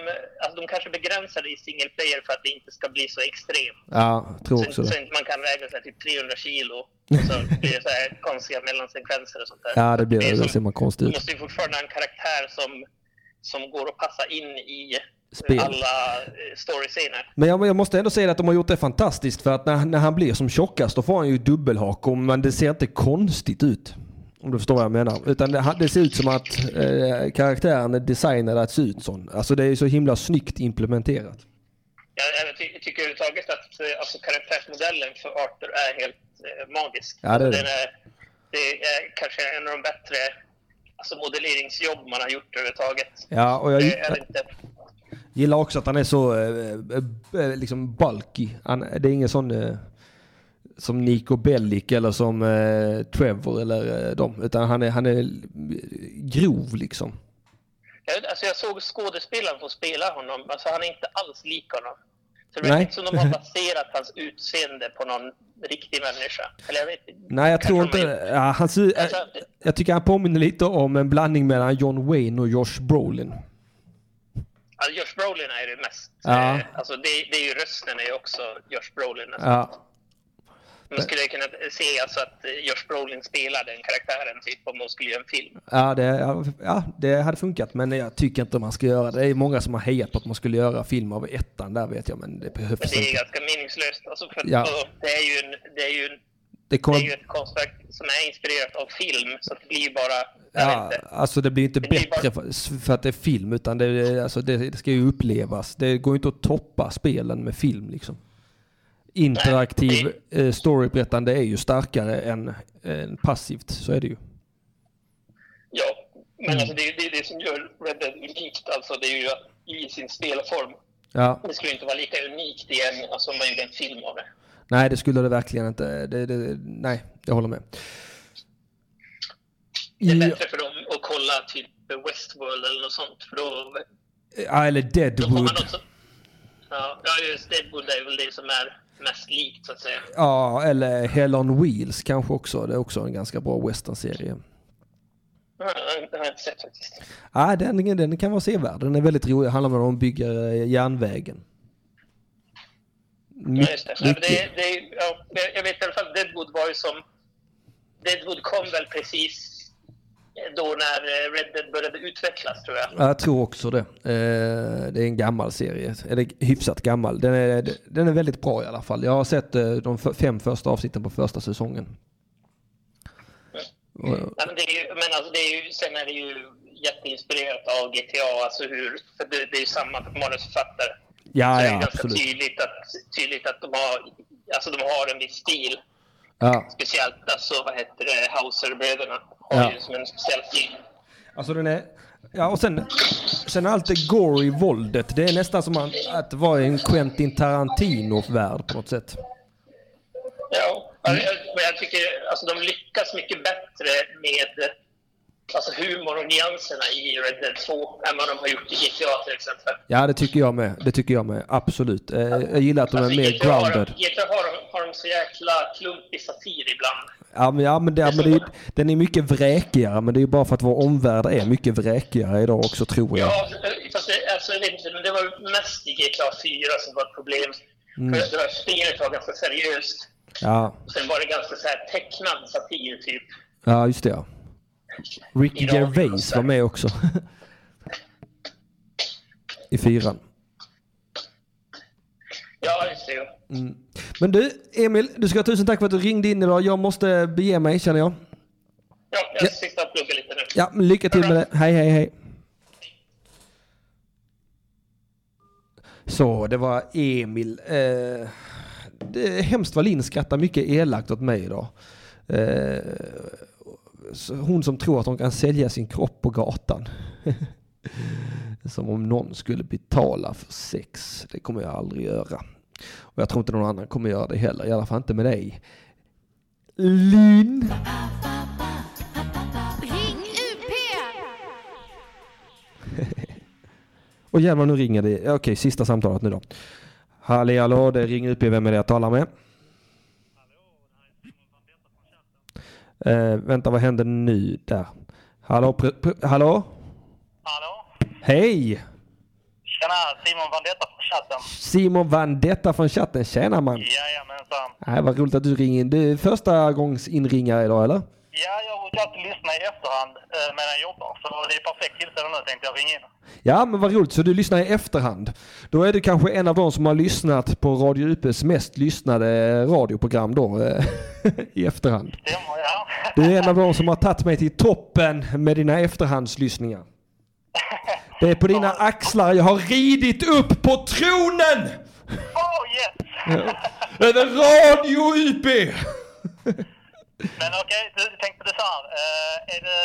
alltså de kanske begränsar det i single player för att det inte ska bli så extremt. Ja, jag tror Så, också så det. inte man kan väga så här, typ 300 kilo och så blir det så här konstiga mellansekvenser och sånt där. Ja, det blir det. som- Det ser man konstigt Du ut. måste ju fortfarande ha en karaktär som, som går att passa in i Spel. alla eh, storyscener. Men jag, jag måste ändå säga att de har gjort det fantastiskt för att när, när han blir som tjockast då får han ju dubbelhakor men det ser inte konstigt ut. Om du förstår vad jag menar. Utan det, det ser ut som att eh, karaktären är designad att se ut sån. Alltså det är så himla snyggt implementerat. Jag, jag ty, tycker överhuvudtaget att eh, alltså, karaktärsmodellen för Arthur är helt eh, magisk. Ja, det är det. Den är, det är kanske en av de bättre alltså, modelleringsjobb man har gjort överhuvudtaget. Ja, och jag Det det inte. gillar också att han är så eh, eh, liksom bulky. Han, det är ingen sån eh, som Nico Bellic eller som eh, Trevor eller eh, dem. Utan han är, han är grov liksom. Jag, alltså jag såg skådespelaren få spela honom. Alltså han är inte alls lik honom. Så det verkar inte som de har baserat hans utseende på någon riktig människa. Eller jag vet inte. Nej, jag tror inte. Ja, han Alltså, jag, jag tycker han påminner lite om en blandning mellan John Wayne och Josh Brolin. Alltså Josh Brolin är det mest. Ja. Eh, alltså det, det är ju rösten är ju också Josh Brolin. Alltså. Ja, Man skulle kunna se alltså att eh, Josh Brolin spelar den karaktären typ om de skulle göra en film. ja, det, ja, det hade funkat men jag tycker inte man ska göra det. Det är många som har hejat på att man skulle göra film av ettan där vet jag men det behövs Men det är inte. ganska meningslöst. Alltså för, Ja. och det är ju en, det är ju en, Det det kommer, är ju ett konstverk som är inspirerat av film så det blir ju bara, ja, inte. alltså det blir inte Det bättre för, för att det är film utan det, alltså det, det ska ju upplevas. Det går ju inte att toppa spelen med film liksom. Interaktiv eh, storyberättande är ju starkare än, än passivt, så är det ju. Ja, men Mm. alltså det är det, är det som gör Red Dead unikt. Alltså det är ju i sin spelform. Ja. Det skulle inte vara lika unikt igen alltså om man gjorde en film av det. Nej, det skulle det verkligen inte. Det, det, nej, jag håller med. Det är bättre för dem att kolla typ Westworld eller något sånt. För då, ja, eller då får man Deadwood. ja, ja, just Deadwood är väl det som är mest likt så att säga. Ja, eller Hell on Wheels kanske också. Det är också en ganska bra westernserie. Det har jag inte sett faktiskt. Ja, den, den kan vara sevärd. Den är väldigt rolig. Det handlar om att de bygger eh, järnvägen. My, Ja, just det. Ja, det, det, ja, jag vet i alla fall Deadwood var ju som... Deadwood kom väl precis då när eh, Red Dead började utvecklas tror jag. Ja, Jag tror också det. Eh, det är en gammal serie. Eller hyfsat gammal. Den är, den är väldigt bra i alla fall. Jag har sett eh, de fem första avsnitten på första säsongen. Ja, men, det är ju, men alltså det är ju, sen är det ju jätteinspirerat av GTA, alltså hur, för det, det är ju samma manusförfattare. ja, så det är ja, ganska absolut. tydligt att, tydligt att de har, alltså de har en viss stil. Ja. Speciellt alltså, vad heter det, Hauser-bröderna har Ja. ju som en speciell stil. Alltså den är... Ja, och sen, sen allt det gory våldet. Det är nästan som man, att vara i en Quentin Tarantino-värld på något sätt. Ja, jag, men jag tycker alltså de lyckas mycket bättre med alltså humor och nyanserna i Red Dead 2 än vad de har gjort i GTA till exempel. Ja, det tycker jag med. Det tycker jag med. Absolut. Eh, jag gillar att de är Alltså, i mer GTA har de- grounded. i GTA har de, har de så jäkla klumpig satir ibland. Ja, men, ja, men, det, men det, är- den är mycket vräkigare. Men det är ju bara för att vår omvärld är mycket vräkigare idag också, tror jag. Ja, fast det, alltså, jag vet inte, men det var mest i GTA 4 som var ett problem. Mm. För det var, spelet var ganska seriöst. Ja, Och sen var det ganska så här tecknad satir typ. ja just det ja. Ricky Gervais var med också. I fyran. Ja, just det. ja. Men du, Emil, du ska ha tusen tack för att du ringde in idag. Jag måste bege mig, känner jag. Ja, jag ska sitta och plugga lite nu. Ja, lycka till med det. Hej, hej, hej. Så, det var Emil. Eh, det är hemskt vad Linn skrattar mycket elakt åt mig idag. Eh, hon som tror att hon kan sälja sin kropp på gatan. som om någon skulle betala för sex. Det kommer jag aldrig göra. Och jag tror inte någon annan kommer göra det heller. I alla fall inte med dig. Linn! Ring UP! Och jävlar nu ringer det. Okej, sista samtalet nu då. Halli hallå, det ringer upp. Vem är det jag talar med? Eh, vänta, vad händer nu där? Hallå, pr- pr- hallå? Hallå? Hej! Tjena, Simon Vandetta från chatten. Simon Vandetta från chatten. Tjena man! Jajamensan. Nej, vad roligt att du ringer in. Du är första gångs inringare idag eller? Ja, jag brukar alltid lyssna i efterhand eh, medan jag jobbar. Så det är perfekt tillfälle nu tänkte jag ringa in. Ja, men vad roligt. Så du lyssnar i efterhand. Då är du kanske en av de som har lyssnat på Radio UPs mest lyssnade radioprogram då eh, i efterhand. Stämmer, ja. Du är en av de som har tagit mig till toppen med dina efterhandslyssningar. Det är på dina axlar jag har ridit upp på tronen! Oh yes! Över Radio UP! Men okej, du tänkte det så här. Eh, är det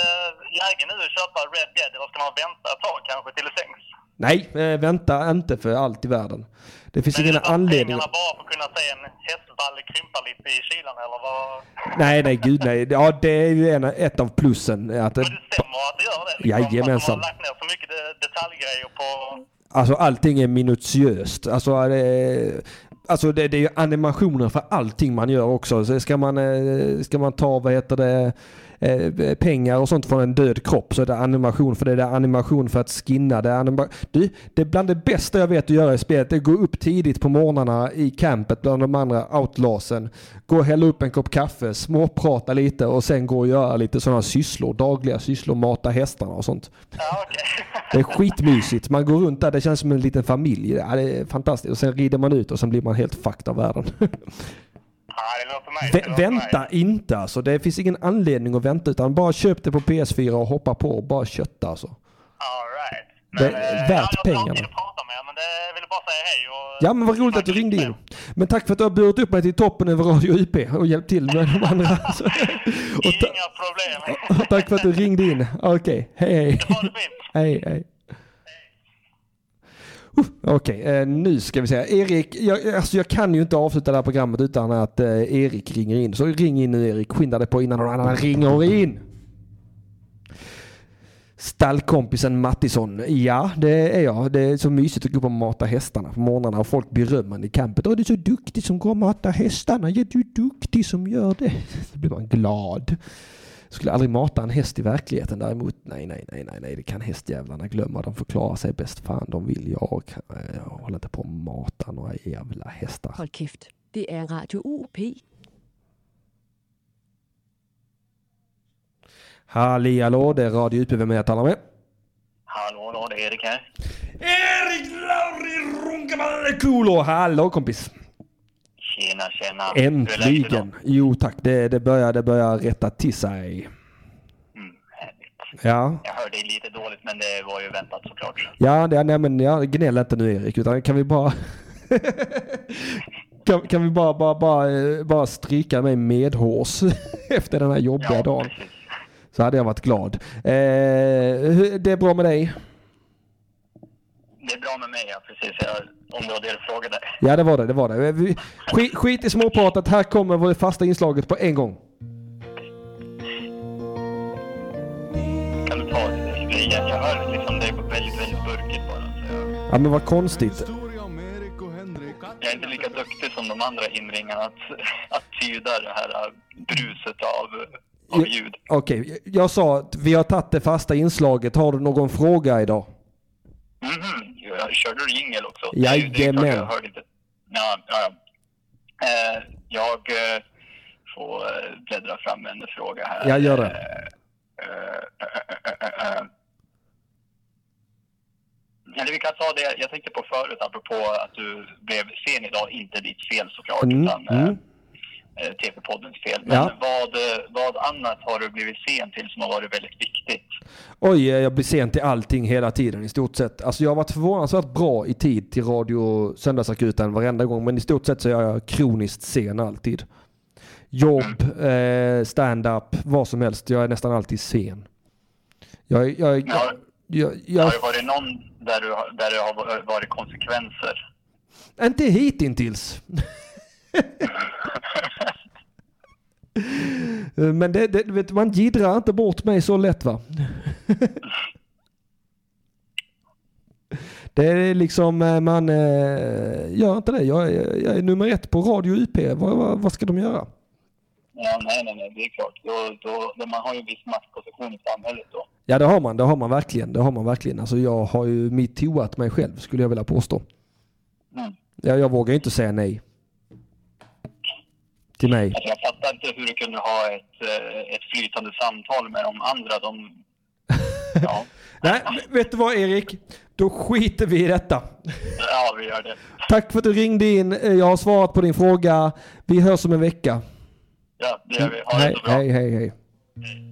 läge nu att köpa Red Dead eller ska man vänta ett tag kanske till det sänks? Nej, eh, vänta inte för allt i världen. Det finns ingen anledning. pengarna bara för att kunna se en hästballe krympa lite i kylan eller vad? Nej, nej, gud nej. Ja, det är ju en, ett av plussen. Att Men det stämmer att det gör det? Liksom, Jajamensan. Att de har lagt ner så mycket de- detaljgrejer på... Alltså allting är minutiöst. Alltså, det, alltså det, det är ju animationer för allting man gör också. Så ska man, eh, ska man ta, vad heter det, eh, pengar och sånt från en död kropp så är det animation för det. Det är animation för att skinna. Det är, anima- du, det är bland det bästa jag vet att göra i spelet. Det är att gå upp tidigt på morgnarna i campet bland de andra outlawsen. Gå och hälla upp en kopp kaffe, småprata lite och sen gå och göra lite sådana sysslor. Dagliga sysslor, mata hästarna och sånt. Ja. Det är skitmysigt. Man går runt där, det känns som en liten familj. Ja, det är fantastiskt. Och sen rider man ut och sen blir man helt fucked av världen. Ja, det låter det vänta mig. inte alltså. Det finns ingen anledning att vänta utan bara köp det på PS4 och hoppa på och bara kötta alltså. All right. Det är eh, värt ja, jag pengarna. att prata med men det jag ville bara säga hej och... Ja men vad roligt att du ringde in. Men tack för att du har burit upp mig till toppen över Radio UP och hjälpt till med de andra. Så- och, ta- Inga problem. tack för att du ringde in. Okej, hej hej. Ha det fint. Hej, hej. Okej, Okej, eh, nu ska vi se. Erik, jag, alltså jag kan ju inte avsluta det här programmet utan att eh, Erik ringer in. Så ring in nu Erik, skynda dig på innan någon annan ringer in. Stallkompisen Mattisson. Ja, det är jag. Det är så mysigt att gå upp och mata hästarna på morgnarna och folk berömmer i campet. Åh, du är så duktig som går och matar hästarna. Ja, du är duktig som gör det. Då blir man glad. Skulle aldrig mata en häst i verkligheten däremot. Nej, nej, nej, nej, nej, det kan hästjävlarna glömma. De får klara sig bäst fan de vill. Jag, kan- jag håller inte på att mata några jävla hästar. Hold kæft. Det er Radio UP. Halli hallå, det är Radio UP. Vem är jag talar med? Hallå, hallå, det är Erik här. Erik Lauri Runkamalekulo! Hallå kompis! Tjena, tjena. Äntligen! Jo tack, det, det, börjar, det börjar rätta till sig. Mm, härligt. Ja, Jag hörde lite dåligt men det var ju väntat såklart. ja, det, nej, men ja, gnäll inte nu Erik, utan kan vi bara... kan, kan vi bara, bara, bara, eh, bara stryka mig medhårs efter den här jobbiga Ja, dagen? precis. Så hade jag varit glad. Eh, det är bra med dig? Det är bra med mig, ja precis. Jag, om det var det du frågade. Ja det var det, det var det. Vi- Skit, skit i småpratet, här kommer vårt fasta inslaget på en gång. Kan du ta det igen? Jag hör liksom det är väldigt, väldigt burkigt bara. Jag, Ja men vad konstigt. Jag är inte lika duktig som de andra inringarna att, att tyda det här bruset av, av ljud. Okej, jag sa att vi har tagit det fasta inslaget. Har du någon fråga idag? Mhm, jag körde du jingel också? Jajamän. Jag hörde inte. Ja, ja. Eh, jag eh, får eh, bläddra fram en fråga här. Jag gör det. Eller vi kan ta det jag tänkte på förut apropå att du blev sen idag. Inte ditt fel såklart, Mm, utan mm. Eh, TV-poddens fel. Men Ja. vad, eh, vad annat har du blivit sen till som har varit väldigt viktigt? Oj, jag blir sen till allting hela tiden i stort sett. Alltså jag har varit förvånansvärt bra i tid till Radio Söndagsakuten varenda gång. Men i stort sett så är jag kroniskt sen alltid. Jobb, eh, stand-up, vad som helst. Jag är nästan alltid sen. Jag, jag, jag, Ja. jag, jag, Har det varit någon där, du, har- där det har varit konsekvenser? Inte hittills. Men det, det, vet, man gidrar inte bort mig så lätt va? Det är liksom, eh, man eh, gör inte det. Jag är, jag är nummer ett på Radio UP. Vad, vad, vad ska de göra? Ja, nej, nej, nej, det är klart. Då, då, man har ju en viss maktposition i samhället då. Ja det har man, det har man verkligen. Det har man verkligen. Alltså jag har ju metooat mig själv skulle jag vilja påstå. Mm. Ja, jag vågar inte säga nej. Till mig. Alltså, jag fattar inte hur du kunde ha ett, eh, ett flytande samtal med de andra. De, ja, Nej, vet du vad Erik? Då skiter vi i detta. ja, vi gör det. Tack för att du ringde in. Jag har svarat på din fråga. Vi hörs om en vecka. Ja, det gör vi. Ha det Hej, så bra. hej, hej, hej. En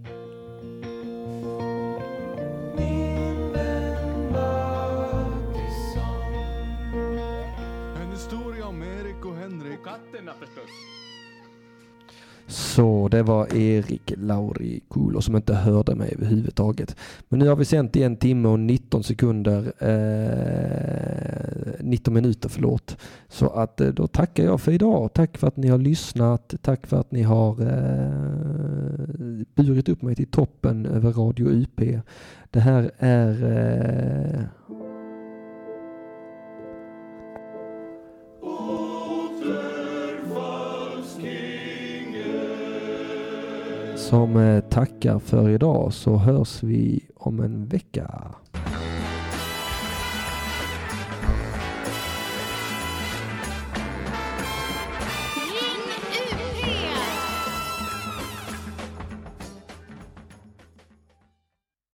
Så det var Erik Lauri Kulo som inte hörde mig överhuvudtaget. Men nu har vi sänt i en timme och 19 sekunder, eh, 19 minuter förlåt. Så att eh, då tackar jag för idag. Tack för att ni har lyssnat. Tack för att ni har eh, burit upp mig till toppen över Radio UP. Det här är eh, som eh, tackar för idag så hörs vi om en vecka.